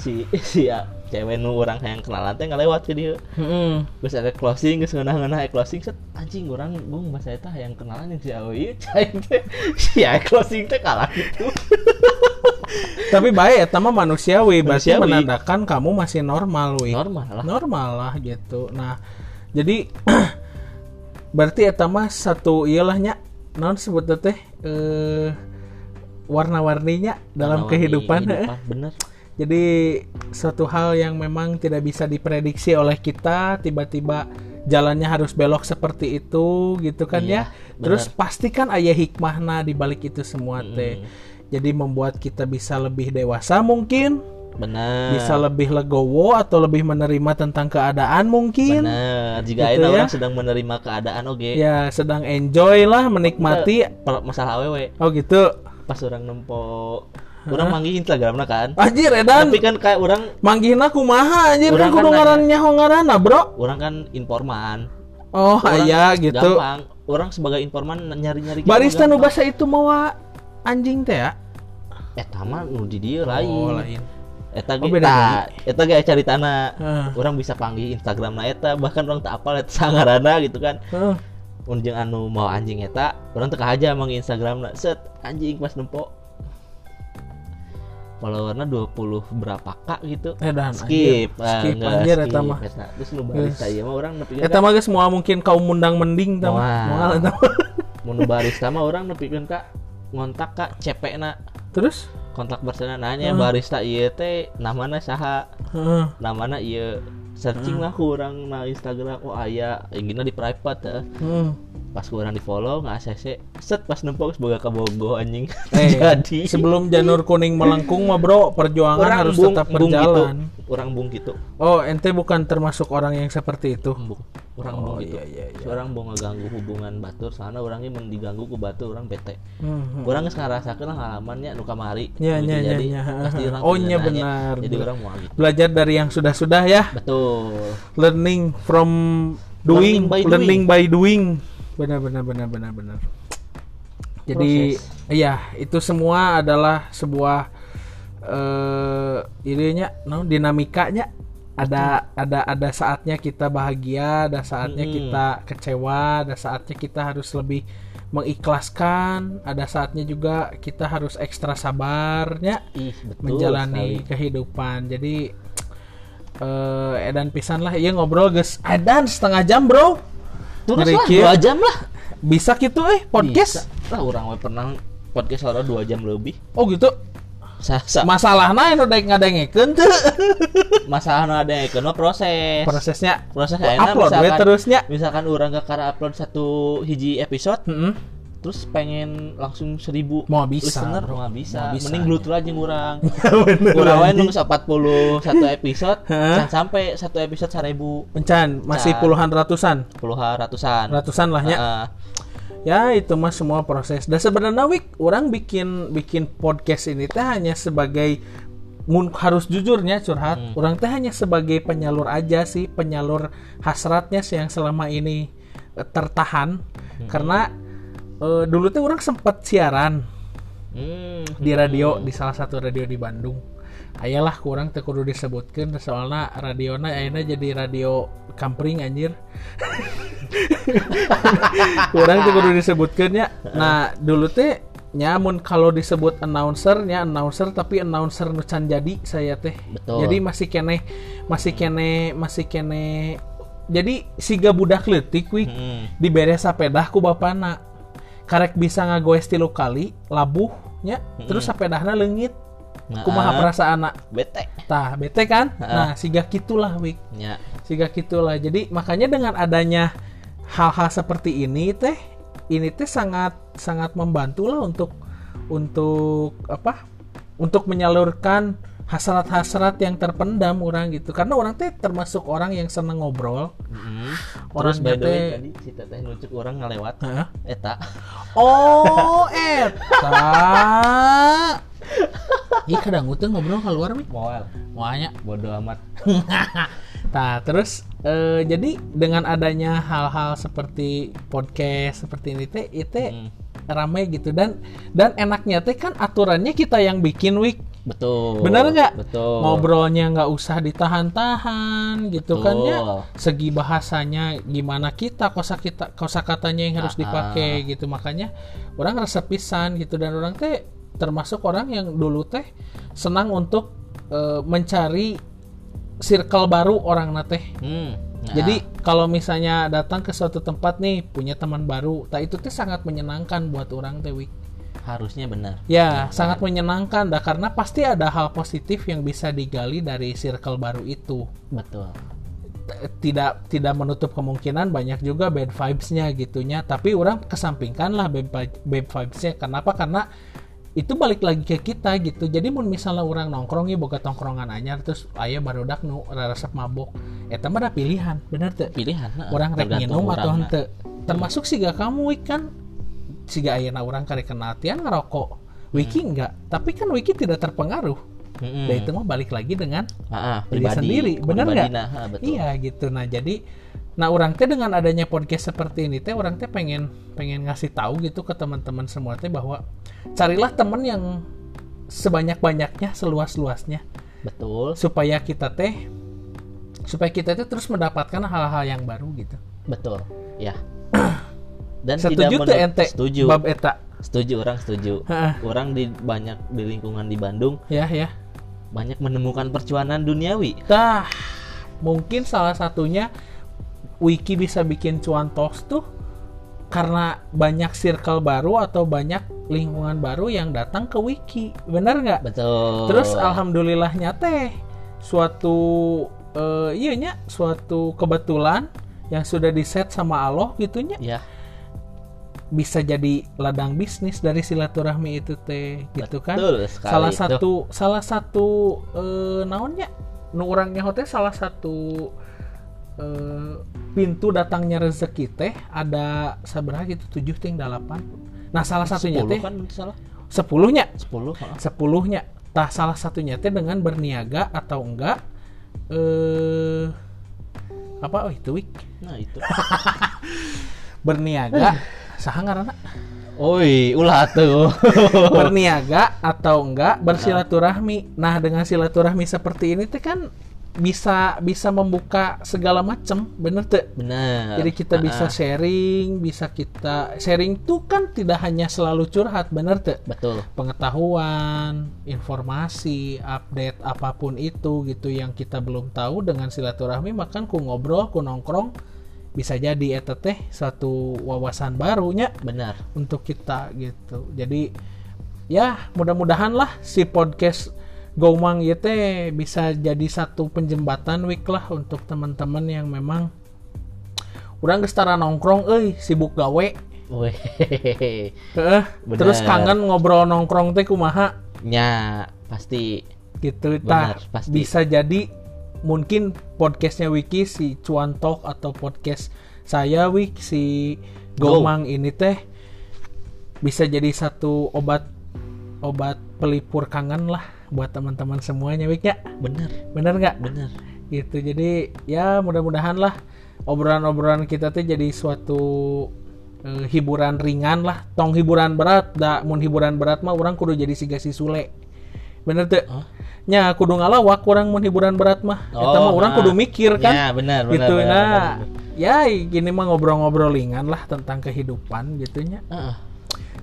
si si ya, cewek nu orang yang kenalan teh ngalewat ke dia Heeh. Terus ada closing, geus ngeunah-ngeunah closing set anjing orang bung bahasa eta yang kenalan yang si caing teh si aya closing teh kalah gitu. Tapi baik eta mah manusiawi, berarti menandakan kamu masih normal, wi. Normal lah. normal lah gitu. Nah, jadi berarti eta mah satu iyalah non sebut teh eh warna-warninya dalam Warna-warni kehidupan. eh. kehidupan, Bener. Jadi suatu hal yang memang tidak bisa diprediksi oleh kita tiba-tiba jalannya harus belok seperti itu gitu kan Iya, ya. Terus pasti kan ayah hikmahna di balik itu semua teh. Jadi membuat kita bisa lebih dewasa mungkin, Bener. bisa lebih legowo atau lebih menerima tentang keadaan mungkin. Bener. Jika Gitu ya. orang sedang menerima keadaan oge. Ya, sedang enjoy lah menikmati. Masalah awewe Oh gitu. Pas orang nempo orang manggih Instagramna kan. Anjir edan. Tapi kan kayak orang Manggihna kumaha anjir Urang kan kudu kan ngarannya hongarana, Bro. orang kan informan. Oh, Orang aya gitu. Gampang. Orang sebagai informan nyari-nyari Barista nu bahasa itu mawa anjing teh ya? Eta mah nu di dieu lain. Oh, lain. Eta Oh, beda ta, eta ge cari tanah. Heeh. Orang bisa panggil Instagram na eta bahkan orang tak apal eta sangarana gitu kan. Mun jeung anu mau anjing eta, orang teka aja manggil Instagram na set anjing pas nempo. Followerna 20 berapa kak gitu. Edan, skip, anjir. Ah, Skip, anjir, eta mah. Terus nu barista ieu mah orang nepi Eta mah geus moal mungkin kaum mundang mending tah. Moal. Eta mah. mun barista mah orang nepikeun ka ngontak ka CP na Terus? kontak bersana nanya barista ieu teh namana saha Heeh. namana ieu searching lah kurang na Instagram. Oh aya ingina di private teh Heeh. Pas kurang di follow nggak ACC set pas nempok boga ka bogo anjing. Eh, jadi. sebelum janur kuning melengkung mah bro, perjuangan orang harus bung, tetap bung gitu. berjalan. orang bung gitu. Oh, ente bukan termasuk orang yang seperti itu. bung. Orang Oh, bung gitu. iya, iya, iya. orang bung ngeganggu hubungan batur. Soalnya orangnya men diganggu ku batur orang bete. Hmm, orang geus ngarasakeun lah ngalamannya nu kamari. Nya, Gitu, nya, nya, jadi di orang Oh, nanya, benar, jadi orang mau gitu. Belajar dari yang sudah-sudah ya. betul. Learning from doing, Learning by learning by doing. Benar, benar, benar, benar, benar. Jadi, iya, itu semua adalah sebuah eh idenya, no, dinamikanya ada ada ada saatnya kita bahagia, ada saatnya Mm-mm. kita kecewa, ada saatnya kita harus lebih mengikhlaskan, ada saatnya juga kita harus ekstra sabarnya ih betul menjalani sekali. kehidupan. Jadi eh edan pisan lah iya ngobrol guys. Edan setengah jam, Bro. Terus Ngeri lah dua jam lah Bisa gitu eh podcast. Bisa. lah orang we pernah podcast orang dua jam lebih Oh gitu. sa, sa, Masalahnya itu ngadengekeun teu. masalah ada yang kena proses Prosesnya proses Oh, kayaknya upload we misalkan terusnya. misalkan orang gak kara upload satu hiji episode Heeh. Terus pengen langsung seribu Mau bisa, listener bro. mau bisa. Mau bisa, mending bluetooth aja ngurang kurang wae nunggu 41 satu episode Hah? can sampai satu episode seribu Encan masih Can. puluhan ratusan. puluhan ratusan Ratusan lah ya. Heeh. Ya itu mah semua proses. Dan sebenarnya Wik, orang bikin bikin podcast ini teh hanya sebagai mun harus jujurnya curhat, Hmm. orang teh hanya sebagai penyalur aja sih, penyalur hasratnya sih yang selama ini eh, tertahan Hmm. karena eh, dulu tuh orang sempat siaran Hmm. di radio di salah satu radio di Bandung ayalah kurang teu kudu disebutkan soalnya radiona ayeuna jadi radio kampring anjir kurang teu kudu disebutkan ya nah dulu teh nyamun kalau disebut announcer nya announcer tapi announcer nu can jadi saya teh Betul. jadi masih kene masih kene masih kene jadi siga budak leutik wih Hmm. dibere sapedah ku bapana karek bisa ngagoes tilu kali labuhnya terus sapedahna leungit. Nah, kumaha perasaan anak bete. tah bete kan? Nah siga gitulah wik. Ya. siga gitulah jadi makanya dengan adanya hal-hal seperti ini teh ini teh sangat sangat membantu lah untuk untuk apa? Untuk menyalurkan hasrat-hasrat yang terpendam orang gitu karena orang teh termasuk orang yang seneng ngobrol Mm-mm. Orang Terus by the way bete- tadi si teteh nucuk orang ngelewat. Heeh. Eta. Oh, eta. Ih, kadang utang ngobrol keluar mi. Moal. Moalnya. Bodoh amat. Nah, terus eh, jadi dengan adanya hal-hal seperti podcast seperti ini teh itu Hmm. Ramai gitu dan dan enaknya teh kan aturannya kita yang bikin week Betul. bener nggak Betul. ngobrolnya nggak usah ditahan-tahan gitu kan ya Betul. segi bahasanya gimana kita kosa kita kosa katanya yang harus Ah, dipakai gitu makanya orang resep pisan gitu dan orang teh termasuk orang yang dulu teh senang untuk eh, mencari circle baru orang teh Hmm. Nah, jadi kalau misalnya datang ke suatu tempat nih punya teman baru, tak itu tuh sangat menyenangkan buat orang teh Wik. harusnya benar. Ya, sangat menyenangkan dah karena pasti ada hal positif yang bisa digali dari circle baru itu. Betul. Tidak tidak menutup kemungkinan banyak juga bad vibes-nya gitunya, tapi orang kesampingkan lah bad, bad vibes-nya. Kenapa? Karena itu balik lagi ke kita gitu. Jadi mun misalnya orang nongkrong ya boga tongkrongan anyar terus aya barudak nu resep mabok. Eta mah ada pilihan, bener tuh Pilihan. nah, orang rek minum atau orangna. hente termasuk siga kamu wik kan siga ayeuna orang kare kenatian ngerokok wiki Hmm. enggak tapi kan wiki tidak terpengaruh Mm-mm. dan itu mah balik lagi dengan Ah, ah, diri pribadi. sendiri bener nggak ah, betul. iya gitu nah jadi nah orang teh dengan adanya podcast seperti ini teh orang teh pengen pengen ngasih tahu gitu ke teman-teman semua teh bahwa carilah temen yang sebanyak banyaknya seluas luasnya Betul. supaya kita teh supaya kita teh terus mendapatkan hal-hal yang baru gitu Betul. Ya. Dan setuju tidak tuh ente Setuju. bab eta Setuju orang setuju. Heeh. Orang di banyak di lingkungan di Bandung ya ya banyak menemukan percuanan duniawi. Tah, mungkin salah satunya Wiki bisa bikin cuan tos tuh karena banyak circle baru atau banyak lingkungan baru yang datang ke Wiki. Bener nggak? Betul. Terus alhamdulillahnya teh suatu eh, iya nya suatu kebetulan yang sudah diset sama Allah gitunya ya, bisa jadi ladang bisnis dari silaturahmi itu teh gitu kan betul sekali. salah Tuh. satu salah satu eh, naonnya nu orangnya hotel salah satu eh, pintu datangnya rezeki teh ada seberapa gitu tujuh ting delapan nah salah satunya 10 teh kan salah. sepuluhnya 10. heeh. sepuluhnya tah salah satunya teh dengan berniaga atau enggak eh apa oh itu wik Nah, itu. berniaga saha ngaranna Oi, ulah tuh. berniaga atau enggak bersilaturahmi. Nah, dengan silaturahmi seperti ini teh kan bisa bisa membuka segala macam, bener tuh. Benar. Jadi kita Ah, bisa ah. sharing, bisa kita sharing tuh kan tidak hanya selalu curhat, bener tuh. betul. Pengetahuan, informasi, update apa pun itu gitu yang kita belum tahu dengan silaturahmi makan ku ngobrol, ku nongkrong bisa jadi eta teh satu wawasan barunya Benar. untuk kita gitu. Jadi ya mudah-mudahan lah si podcast Gomang ya teh bisa jadi satu penjembatan week lah untuk teman-teman yang memang udah geus tara nongkrong euy sibuk gawe. Heeh, terus kangen ngobrol nongkrong teh kumaha? Nya, pasti. Gitu tah. Pasti. bisa jadi mungkin podcastnya Wiki si Cuan Talk atau podcast saya Wiki si Go. Gomang ini teh bisa jadi satu obat obat pelipur kangen lah buat teman-teman semuanya Wik ya benar, bener nggak benar. gitu jadi ya mudah-mudahan lah obrolan-obrolan kita tuh jadi suatu eh, hiburan ringan lah tong hiburan berat da mun hiburan berat mah orang kudu jadi siga si Sule bener tuh Hah? nya kudu ngalawak orang mun hiburan berat mah Eta mah orang nah. kudu mikir kan Ya, benar, benar. gitu benar, nah benar. ya gini mah ngobrol-ngobrol ringan lah tentang kehidupan gitunya Heeh.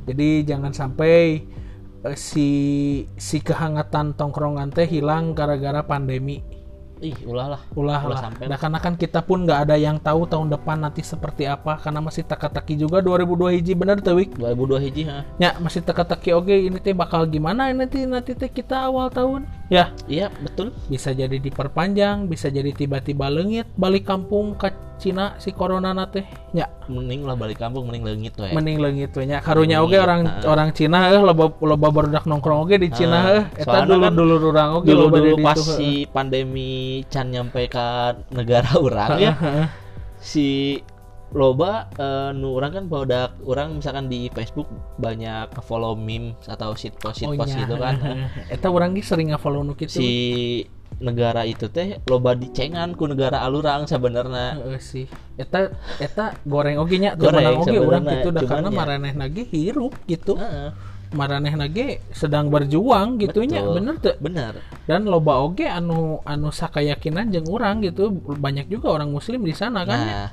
jadi jangan sampai si si kehangatan tongkrongan teh hilang gara-gara pandemi. Ih, ulah lah. ulah Ulah lah. nah karena kan kita pun nggak ada yang tahu tahun depan nanti seperti apa karena masih teka-teki juga 2002 hiji bener tuh Wik? 2002 hiji ha. ya masih teka-teki oke ini teh bakal gimana nanti nanti teh kita awal tahun ya. Iya, betul. bisa jadi diperpanjang bisa jadi tiba-tiba lengit. Balik kampung ke Cina si corona nate ya. Mending lah balik kampung, mending leungit we. mending leungit we nya. Karunya oge Leungit, orang nah. orang Cina eh loba loba barudak nongkrong oge di Cina Nah, eh eta dulu kan dulu orang oge dulu loba dulu di pas si pandemi can nyampe ke negara orang ya si loba eh, nu orang kan produk orang misalkan di Facebook banyak follow meme atau shit post shit Oh, post nya. gitu kan eta orang ge sering nge-follow nu kitu si negara itu teh loba dicengan ku negara alurang sebenarnya Heeh sih. Eta eta goreng oge nya Goreng, oge urang sebenarnya. kitu da Cuman karena ya. maraneh lagi hirup gitu. Heeh, Maraneh lagi sedang berjuang gitunya betul. bener tuh. bener Dan loba oge anu anu sakayakinan jeung urang gitu. Banyak juga orang muslim di sana kan ya.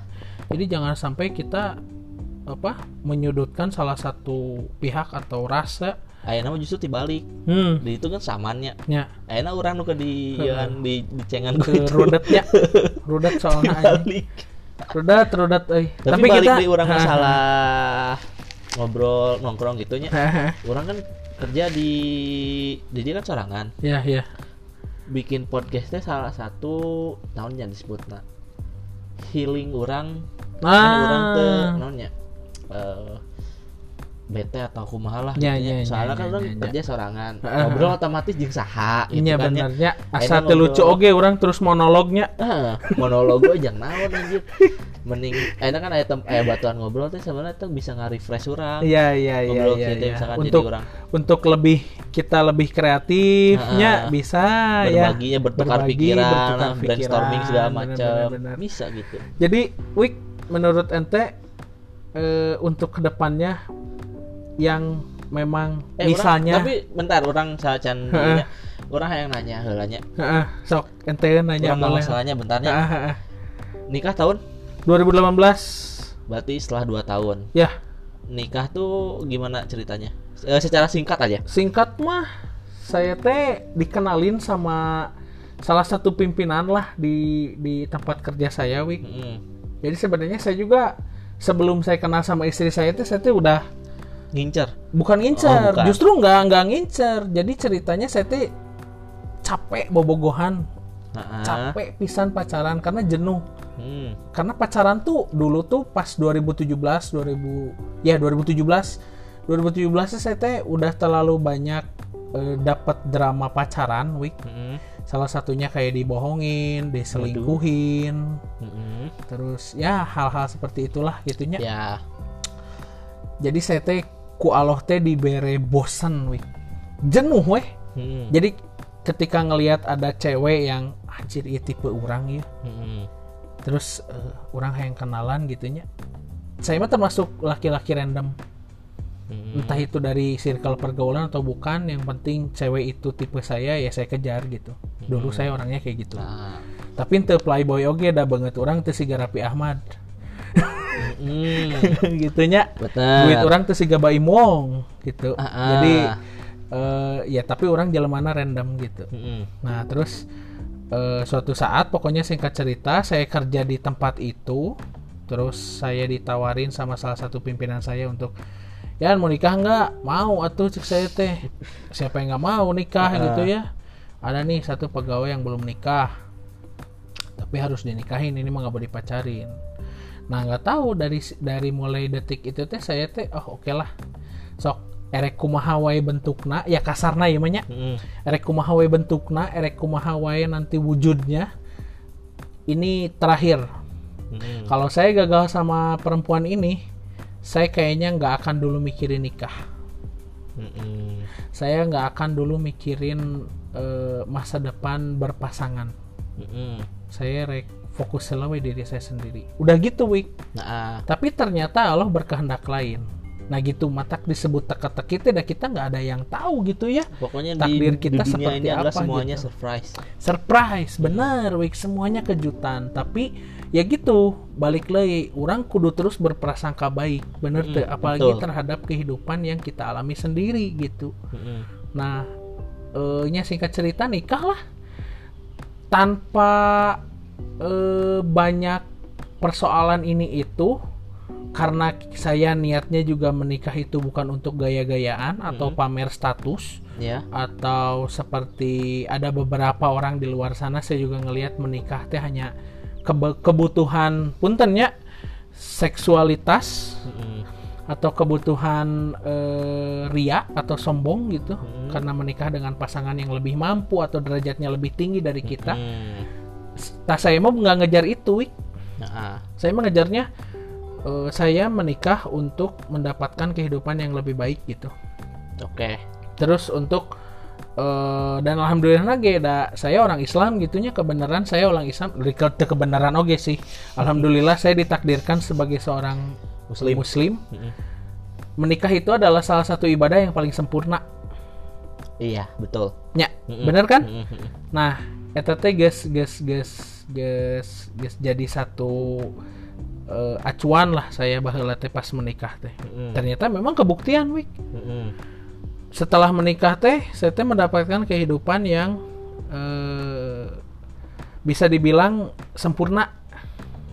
Jadi jangan sampai kita apa menyudutkan salah satu pihak atau rasa. ayeuna mah justru dibalik Hmm. di itu kan samannya Nya ayeuna urang nu ke di Heeh. jangan di dicengan ku ke itu rudetnya. Rudet soalnya Rudet rudet euy. tapi, balik di orang masalah ngobrol nongkrong gitunya orang kan kerja di di dia kan sorangan ya ya. bikin podcastnya salah satu tahunnya disebut nah healing orang kan orang tuh Ah. naonnya eh bete atau kumaha lah Ya, gitunya. ya, soalnya ya, kan ya, orang ya, ya. kerja sorangan Ah, ngobrol otomatis jeung saha gitu Iya kan ya. benernya Ayeuna asa teu lucu oge orang terus monolognya Ah, monolog gue jangan naon anjir mending enak kan aya batuan ngobrol teh sebenarnya tuh bisa nge-refresh urang Iya iya iya Ngobrol iya. iya. misalkan jadi Untuk orang. untuk lebih kita lebih kreatifnya Ah, bisa ya. berbaginya bertukar Berbagi, pikiran, bertukar brainstorming segala pikiran, macam bisa gitu Jadi Wik menurut ente eh, untuk ke depannya yang memang Eh, orang- misalnya tapi bentar orang sacan Heeh. orang yang nanya heulanya Heeh, sok ente nanya orang masalahnya bentarnya. Heeh, heeh. nikah tahun? 2018 berarti setelah 2 tahun. Ya. Nikah tuh gimana ceritanya? Eh, secara singkat aja. Singkat mah saya teh dikenalin sama salah satu pimpinan lah di di tempat kerja saya Wik. Jadi sebenarnya saya juga sebelum saya kenal sama istri saya teh saya teh udah ngincer bukan Oh, ngincer, bukan. justru nggak nggak ngincer. Jadi ceritanya saya teh capek bobogohan, Nah, capek pisan pacaran karena jenuh. hmm. Karena pacaran tuh dulu tuh pas 2017, 2000 ya 2017. 2017 tuh saya teh udah terlalu banyak eh, dapat drama pacaran, Wik. Mm-mm. Salah satunya kayak dibohongin, diselingkuhin, Mm-mm. terus ya hal-hal seperti itulah gitunya. ya Jadi saya teh ku Allah teh dibere bosen, Wik. Jenuh weh. Mm-mm. Jadi ketika ngelihat ada cewek yang anjir ieu tipe orang ya. Mm-mm. Terus eh, orang yang kenalan gitunya. Saya mah termasuk laki-laki random. Mm-mm. Entah itu dari circle pergaulan atau bukan, yang penting cewek itu tipe saya ya saya kejar gitu. Dulu saya orangnya kayak gitu. Nah. Tapi ente playboy oge da banget orang teu siga Rapi Ahmad. Mm. gitunya. Betul. Duit orang teu siga Baim Wong gitu. Ah, ah. Jadi eh, ya tapi orang jalemana random gitu. Mm-mm. Nah, terus eh, suatu saat pokoknya singkat cerita saya kerja di tempat itu. Terus saya ditawarin sama salah satu pimpinan saya untuk ya mau nikah nggak? Mau atuh cek saya teh. Siapa yang nggak mau nikah Ah. gitu ya? Ada nih satu pegawai yang belum nikah. Tapi harus dinikahin ini mah nggak boleh dipacarin. Nah nggak tahu dari dari mulai detik itu teh saya teh oh oke lah sok erek kumaha wae bentukna ya kasarna ya mah nya Mm-mm. erek kumaha wae bentukna erek kumaha wae nanti wujudnya ini terakhir Mm-mm. kalau saya gagal sama perempuan ini saya kayaknya nggak akan dulu mikirin nikah Mm-mm. saya nggak akan dulu mikirin eh, masa depan berpasangan Mm-mm. saya rek fokus selawe diri saya sendiri. Udah gitu wik. Nah, tapi ternyata Allah berkehendak lain. Nah gitu. Matak disebut teka-teki itu dah kita nggak ada yang tahu gitu ya. Pokoknya Takdir di, kita di dunia seperti ini adalah apa semuanya gitu. surprise. surprise bener wik. Semuanya kejutan. Tapi ya gitu. Balik lagi orang kudu terus berprasangka baik. Bener Mm, teu? apalagi betul. terhadap kehidupan yang kita alami sendiri gitu. Mm-mm. nah nya singkat cerita nikah lah tanpa eh, banyak persoalan ini itu karena saya niatnya juga menikah itu bukan untuk gaya-gayaan atau pamer status Ya. atau seperti ada beberapa orang di luar sana saya juga ngelihat menikah teh hanya kebe- kebutuhan puntennya seksualitas Mm-mm. atau kebutuhan eh, ria atau sombong gitu Hmm. karena menikah dengan pasangan yang lebih mampu atau derajatnya lebih tinggi dari kita. Mm. Nah saya mau nggak ngejar itu, Wik. Nah, saya mah ngejarnya eh, saya menikah untuk mendapatkan kehidupan yang lebih baik gitu. oke. Terus untuk eh, dan alhamdulillah lagi da, saya orang Islam gitunya kebenaran saya orang Islam teu kebenaran oke sih. Alhamdulillah saya ditakdirkan sebagai seorang Muslim. muslim. Mm-mm. Menikah itu adalah salah satu ibadah yang paling sempurna. Iya, betul. Ya, Mm-mm. bener kan? Mm-mm. Nah, eta teh geus geus geus geus geus jadi satu eh, acuan lah saya baheula teh pas menikah teh. Mm-mm. Ternyata memang kebuktian, Wik. Mm-mm. Setelah menikah teh, saya teh mendapatkan kehidupan yang eh, bisa dibilang sempurna.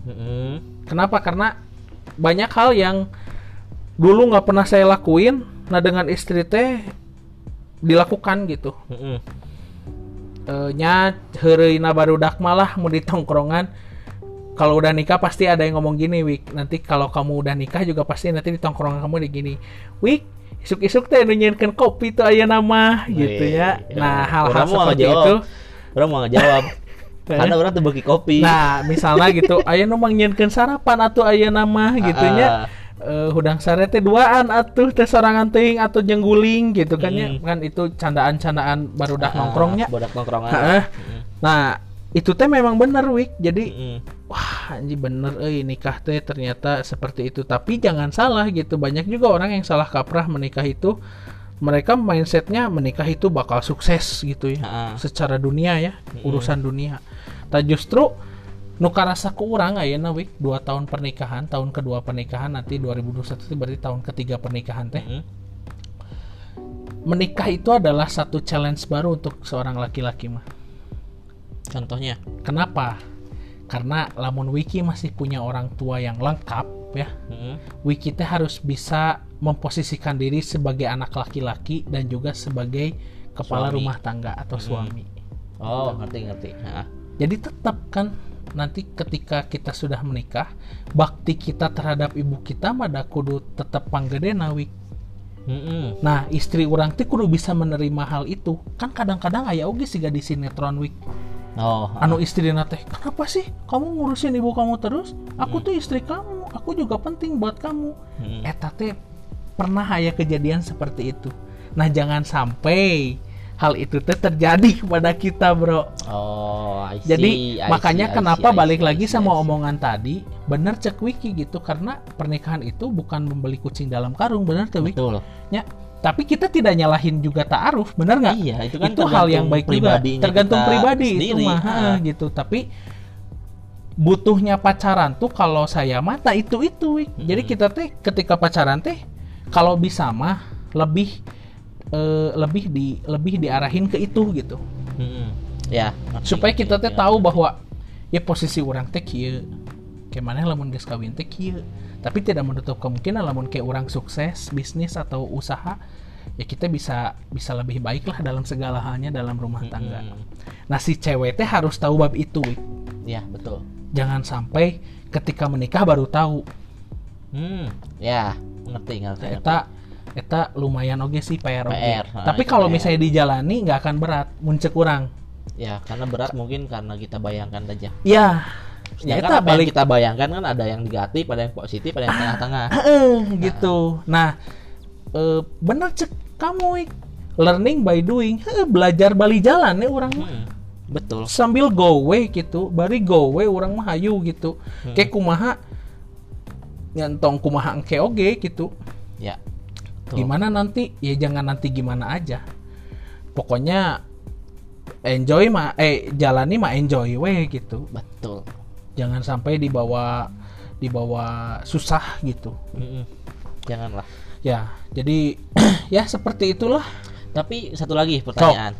Mm-mm. Kenapa? Karena banyak hal yang dulu nggak pernah saya lakuin. Nah, dengan istri teh dilakukan gitu. Mm-mm. Eh, nya heureuna barudak malah mau di tongkrongan. Kalau udah nikah pasti ada yang ngomong gini Wik. Nanti kalau kamu udah nikah juga pasti nanti di tongkrongan kamu di gini Wik isuk-isuk teh nu nyieunkeun kopi tuh aya nama gitu ya. Wih, nah hal-hal mau seperti ngejawab. itu. Orang mau ngejawab. Karena orang tuh bagi kopi. nah misalnya gitu aya nu mang nyieunkeun sarapan atau aya nama gitu Ah. Eh, hudang sare teh duaan atuh teh sorangan teuing atau jengguling gitu kan ya Hmm. kan itu candaan-candaan barudak Ah, nongkrongnya Bodak nongkrongan. Mm. Nah, itu teh memang bener Wik. Jadi Mm-mm. wah anjing bener euy nikah teh ternyata seperti itu. Tapi jangan salah gitu. Banyak juga orang yang salah kaprah menikah itu mereka mindsetnya menikah itu bakal sukses gitu ya. Ah. Secara dunia ya, urusan dunia. Tak justru nu karasa ku urang ayeuna Wik, 2 tahun pernikahan, tahun kedua pernikahan nanti 2021 itu berarti tahun ketiga pernikahan teh. Mm-mm. Menikah itu adalah satu challenge baru untuk seorang laki-laki mah. Contohnya. Kenapa? Karena lamun Wiki masih punya orang tua yang lengkap ya. Mm-mm. Wiki teh harus bisa memposisikan diri sebagai anak laki-laki dan juga sebagai kepala Suami. rumah tangga atau suami. Oh, ngerti ngerti. Jadi tetap kan nanti ketika kita sudah menikah, bakti kita terhadap ibu kita mah da kudu tetap panggedena Wik. mm-mm. Nah, istri orang teh kudu bisa menerima hal itu. Kan kadang-kadang aya oge siga di sinetron Wik. Oh, anu istri teh kenapa sih kamu ngurusin ibu kamu terus aku tuh istri kamu aku juga penting buat kamu Mm. eta teh pernah aya kejadian seperti itu nah jangan sampai hal itu teh terjadi kepada kita bro Oh, I see, jadi I makanya see, kenapa see, I balik see, lagi I see, sama I see. omongan tadi bener cek wiki gitu karena pernikahan itu bukan membeli kucing dalam karung bener tuh wiki Betul. Ya, tapi kita tidak nyalahin juga ta'aruf, benar nggak? Iya, itu kan itu hal yang baik juga. Tergantung pribadi itu sendiri. mah, Ah. heeh, gitu. Tapi butuhnya pacaran tuh kalau saya mata itu itu, Wik. Jadi kita teh ketika pacaran teh kalau bisa mah lebih eh, lebih di lebih diarahin ke itu gitu. Mm-mm. Ya. Supaya kita teh ngerti, tahu bahwa ya posisi orang teh kieu. Kayak mana lamun geus kawin teh kieu. Tapi tidak menutup kemungkinan lamun kayak orang sukses bisnis atau usaha ya kita bisa bisa lebih baik lah dalam segala halnya dalam rumah tangga. Mm-mm. Nah si cewek teh harus tahu bab itu. Ya, betul. Jangan sampai ketika menikah baru tahu. Hmm. Ya, ngerti ngerti. ngerti. Eta eta lumayan oge sih PR. PR, nah, Tapi kalau misalnya dijalani nggak akan berat, muncul kurang. Ya, karena berat mungkin karena kita bayangkan aja. Ya, ya eta apa yang balik kita bayangkan kan ada yang negatif, ada yang positif, ada yang tengah-tengah. Heeh, gitu. Nah, eh, bener cek kamu learning by doing, belajar bali jalan ya orang mah. Hmm, Betul. Sambil go way gitu, bari go way orang mah hayu gitu. Hmm. Kayak kumaha nyentong kumaha engke oge gitu Tuh. gimana nanti ya jangan nanti gimana aja pokoknya enjoy mah eh jalani mah enjoy we gitu Betul. jangan sampai dibawa dibawa susah gitu Mm-mm. Janganlah. ya jadi ya seperti itulah Tapi satu lagi pertanyaan.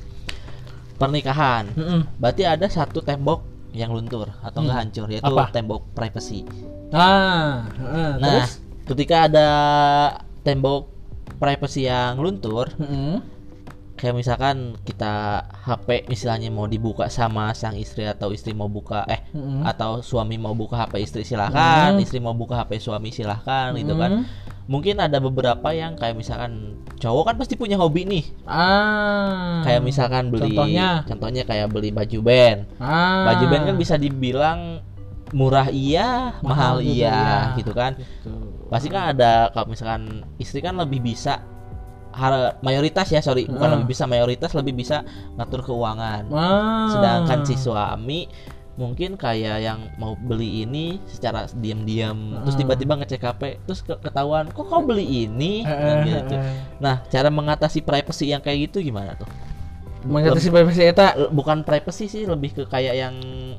Pernikahan. Mm-mm. Berarti ada satu tembok yang luntur atau nggak Hmm. hancur yaitu Apa? tembok privacy. ah heeh, Nah, terus ketika ada tembok privacy yang luntur, Mm-mm. kayak misalkan kita HP misalnya mau dibuka sama sang istri atau istri mau buka eh Mm-mm. atau suami mau buka HP istri silahkan, Hmm. istri mau buka HP suami silahkan gitu kan. Mungkin ada beberapa yang kayak misalkan cowok kan pasti punya hobi nih. ah Kayak misalkan beli contohnya contohnya kayak beli baju band. ah Baju band kan bisa dibilang murah iya, mahal, Mahal iya, iya. gitu kan. Gitu. Pasti kan ada kalau misalkan istri kan lebih bisa har- mayoritas ya sorry bukan Ah. lebih bisa mayoritas lebih bisa ngatur keuangan. ah. Sedangkan si suami mungkin kayak yang mau beli ini secara diam-diam terus Ah. tiba-tiba ngecek HP terus ke- ketahuan kok kau beli ini Eh, Nah, eh, gitu. eh. Nah, cara mengatasi privacy yang kayak gitu gimana tuh? Mengatasi privacy eta bukan privacy sih lebih ke kayak yang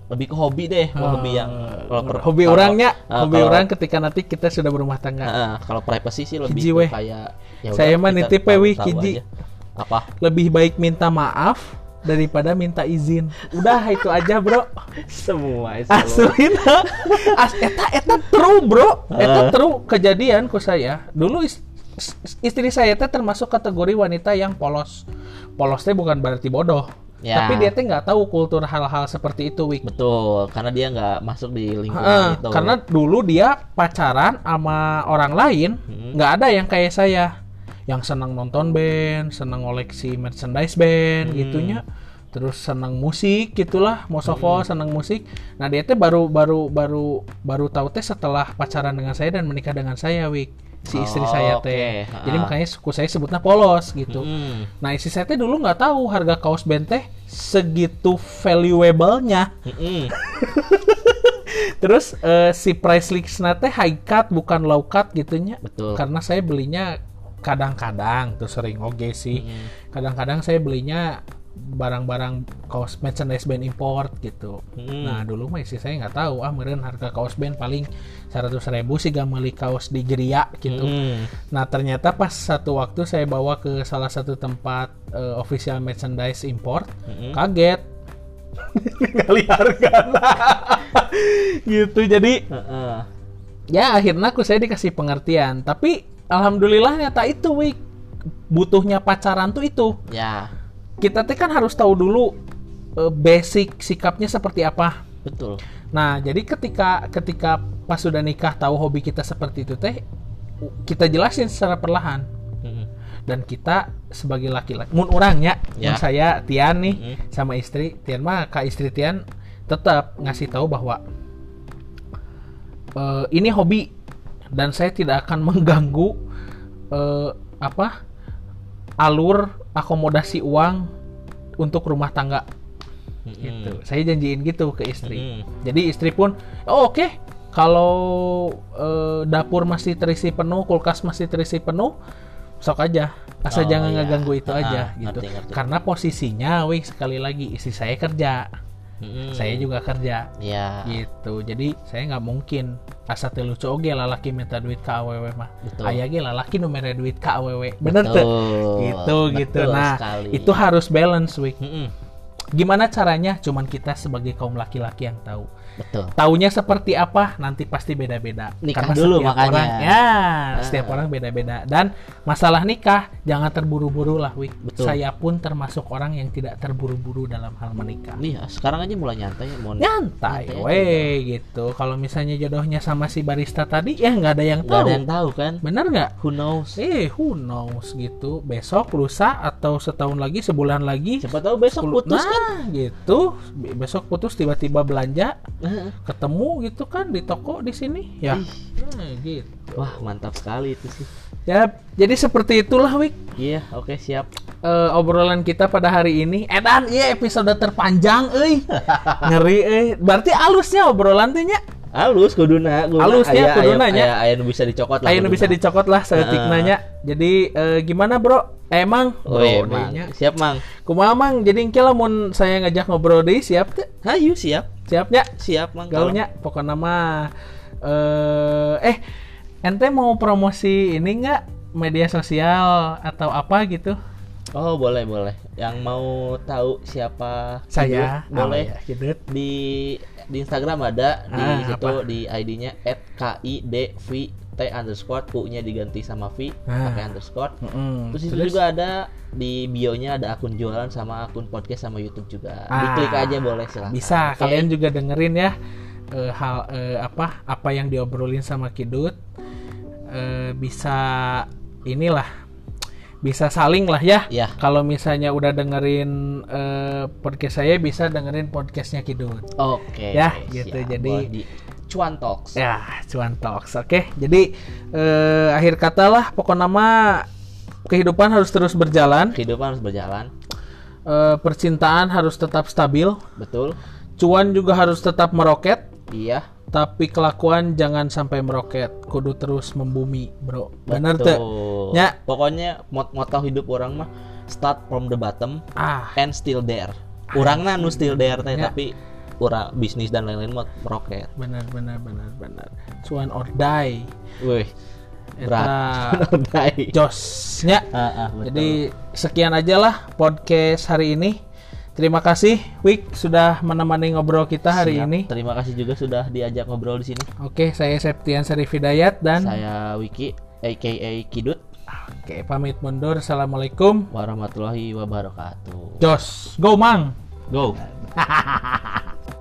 lebih ke hobi deh kalau hobi yang kalau per- Ah. hobi kalau- orangnya eh, hobi kalau- orang ketika nanti kita sudah berumah tangga Heeh, kalau privacy sih lebih Hiji ke weh. kayak ya Saya mah nitip we, hiji. aja. apa lebih baik minta maaf daripada minta izin udah itu aja bro semua asli. As, eta eta true bro eta Ah. true kejadian ku saya dulu is- is- istri saya teh termasuk kategori wanita yang polos polos teh bukan berarti bodoh Ya. tapi dia teh nggak tahu kultur hal-hal seperti itu Wik betul karena dia nggak masuk di lingkungan Heeh, itu karena dulu dia pacaran sama orang lain Hmm. nggak ada yang kayak saya yang senang nonton band senang koleksi merchandise band Hmm. gitunya terus senang musik gitulah Hmm. Mosovo senang musik nah dia teh baru baru baru baru tahu teh setelah pacaran dengan saya dan menikah dengan saya Wik si istri Oh, saya teh jadi Ah. makanya suku saya sebutnya polos gitu Mm. nah istri saya teh dulu nggak tahu harga kaos band teh segitu valuable-nya Mm-mm. Terus eh, si price list teh high cut bukan low cut gitunya. Betul. Karena saya belinya kadang-kadang tuh sering oge sih. Mm. Kadang-kadang saya belinya barang-barang kaos merchandise band import gitu. Mm. Nah dulu mah istri saya nggak tahu ah meureun harga kaos band paling 100 ribu sih gak beli kaos di geria gitu. Mm. Nah ternyata pas satu waktu saya bawa ke salah satu tempat eh, official merchandise import, Mm-mm. kaget kali harga gitu jadi Heeh. ya akhirnya aku saya dikasih pengertian tapi alhamdulillah nyata itu wik butuhnya pacaran tuh itu ya kita teh kan harus tahu dulu eh, basic sikapnya seperti apa betul nah jadi ketika ketika pas sudah nikah tahu hobi kita seperti itu teh kita jelasin secara perlahan Mm-mm. dan kita sebagai laki-laki mun orangnya Ya. mun saya Tian nih Mm-mm. sama istri Tian mah kak istri Tian tetap ngasih tahu bahwa eh, ini hobi dan saya tidak akan mengganggu eh, apa alur akomodasi uang untuk rumah tangga Mm-mm. gitu saya janjiin gitu ke istri Mm-mm. jadi istri pun oh oke kalau eh, dapur masih terisi penuh kulkas masih terisi penuh sok aja asal Oh, jangan iya. ngeganggu itu Ah, aja ngerti, gitu ngerti. karena posisinya wih sekali lagi istri saya kerja Mm-mm. saya juga kerja. Ya gitu. Jadi saya nggak mungkin. Asa teu lucu oge lalaki minta duit ke awewe mah. Betul. aya ge lalaki nu mere duit ke awewe bener tuh gitu gitu. Betul nah sekali. itu harus balance wih Mm-mm. gimana caranya? Cuman kita sebagai kaum laki-laki yang tahu betul. Taunya seperti apa nanti pasti beda-beda. Nikah dulu setiap makanya. orang ya Ah. setiap orang beda-beda. Dan masalah nikah jangan terburu-buru lah Wik Betul. saya pun termasuk orang yang tidak terburu-buru dalam hal menikah. Nih sekarang aja mulai nyantai ya mau nyantai Nyantai weh gitu. Kalau misalnya jodohnya sama si barista tadi ya nggak ada yang tahu ada yang tahu kan? Bener nggak? Who knows? Eh who knows gitu. Besok lusa atau setahun lagi sebulan lagi? Siapa tahu besok putus kan? nah gitu. Be- besok putus tiba-tiba belanja Ketemu gitu kan di toko di sini? Ya. Nah, gitu. Wah mantap sekali itu sih. Ya jadi seperti itulah Wik. Iya oke siap. Eh, obrolan kita pada hari ini. Edan iya episode terpanjang euy. Ngeri euy. Berarti alusnya obrolan nya halus kuduna kuduna Halusnya aya- kuduna aya- nya. aya- aya bisa dicokot lah kuduna. bisa dicokot lah seetik Heeh. nanya. Jadi eh, gimana bro? Emang oh iya bro, mang dehnya. siap mang Kumaha mang? Jadi engke lamun saya ngajak ngobrol deui siap teh? hayu siap Siapnya? siap mang Gaulnya pokoknya mah eh eh ente mau promosi ini enggak media sosial atau apa gitu? oh boleh boleh yang mau tahu siapa Saya Kidut, boleh Oh, ya, Kidut. di di Instagram ada di Ah, situ apa? di ID-nya @kidvt underscore u-nya diganti sama v Ah. pakai underscore Mm-mm. terus itu juga ada di bio-nya ada akun jualan sama akun podcast sama YouTube juga Ah, diklik aja boleh silahkan bisa Oke. kalian juga dengerin ya eh, hal eh, apa apa yang diobrolin sama Kidut Eh, bisa inilah bisa saling lah ya. Ya kalau misalnya udah dengerin eh, podcast saya bisa dengerin podcastnya Kidut oke. Ya, gitu. siap. Jadi- di Cuan Talks. Ya cuan talks. Oke. Jadi eh, akhir kata lah pokoknya mah kehidupan harus terus berjalan. Kehidupan harus berjalan. Eh, percintaan harus tetap stabil. Betul. Cuan juga harus tetap meroket. Iya tapi kelakuan jangan sampai meroket. Kudu terus membumi bro. Bener tuh Ya. pokoknya mot moto hidup orang mah start from the bottom ah. and still there. Urang na nu still there teh Ya. tapi urang bisnis dan lain-lain mah meroket. Benar benar benar benar cuan or die. Wih berat. Josnya ah, betul. jadi sekian aja lah podcast hari ini terima kasih Wik sudah menemani ngobrol kita hari Siap. ini. Terima kasih juga sudah diajak ngobrol di sini. Oke saya Septian Sarif Hidayat dan saya Wiki aka Kidut. Oke pamit mundur. Assalamualaikum. Warahmatullahi wabarakatuh. Jos go mang. Go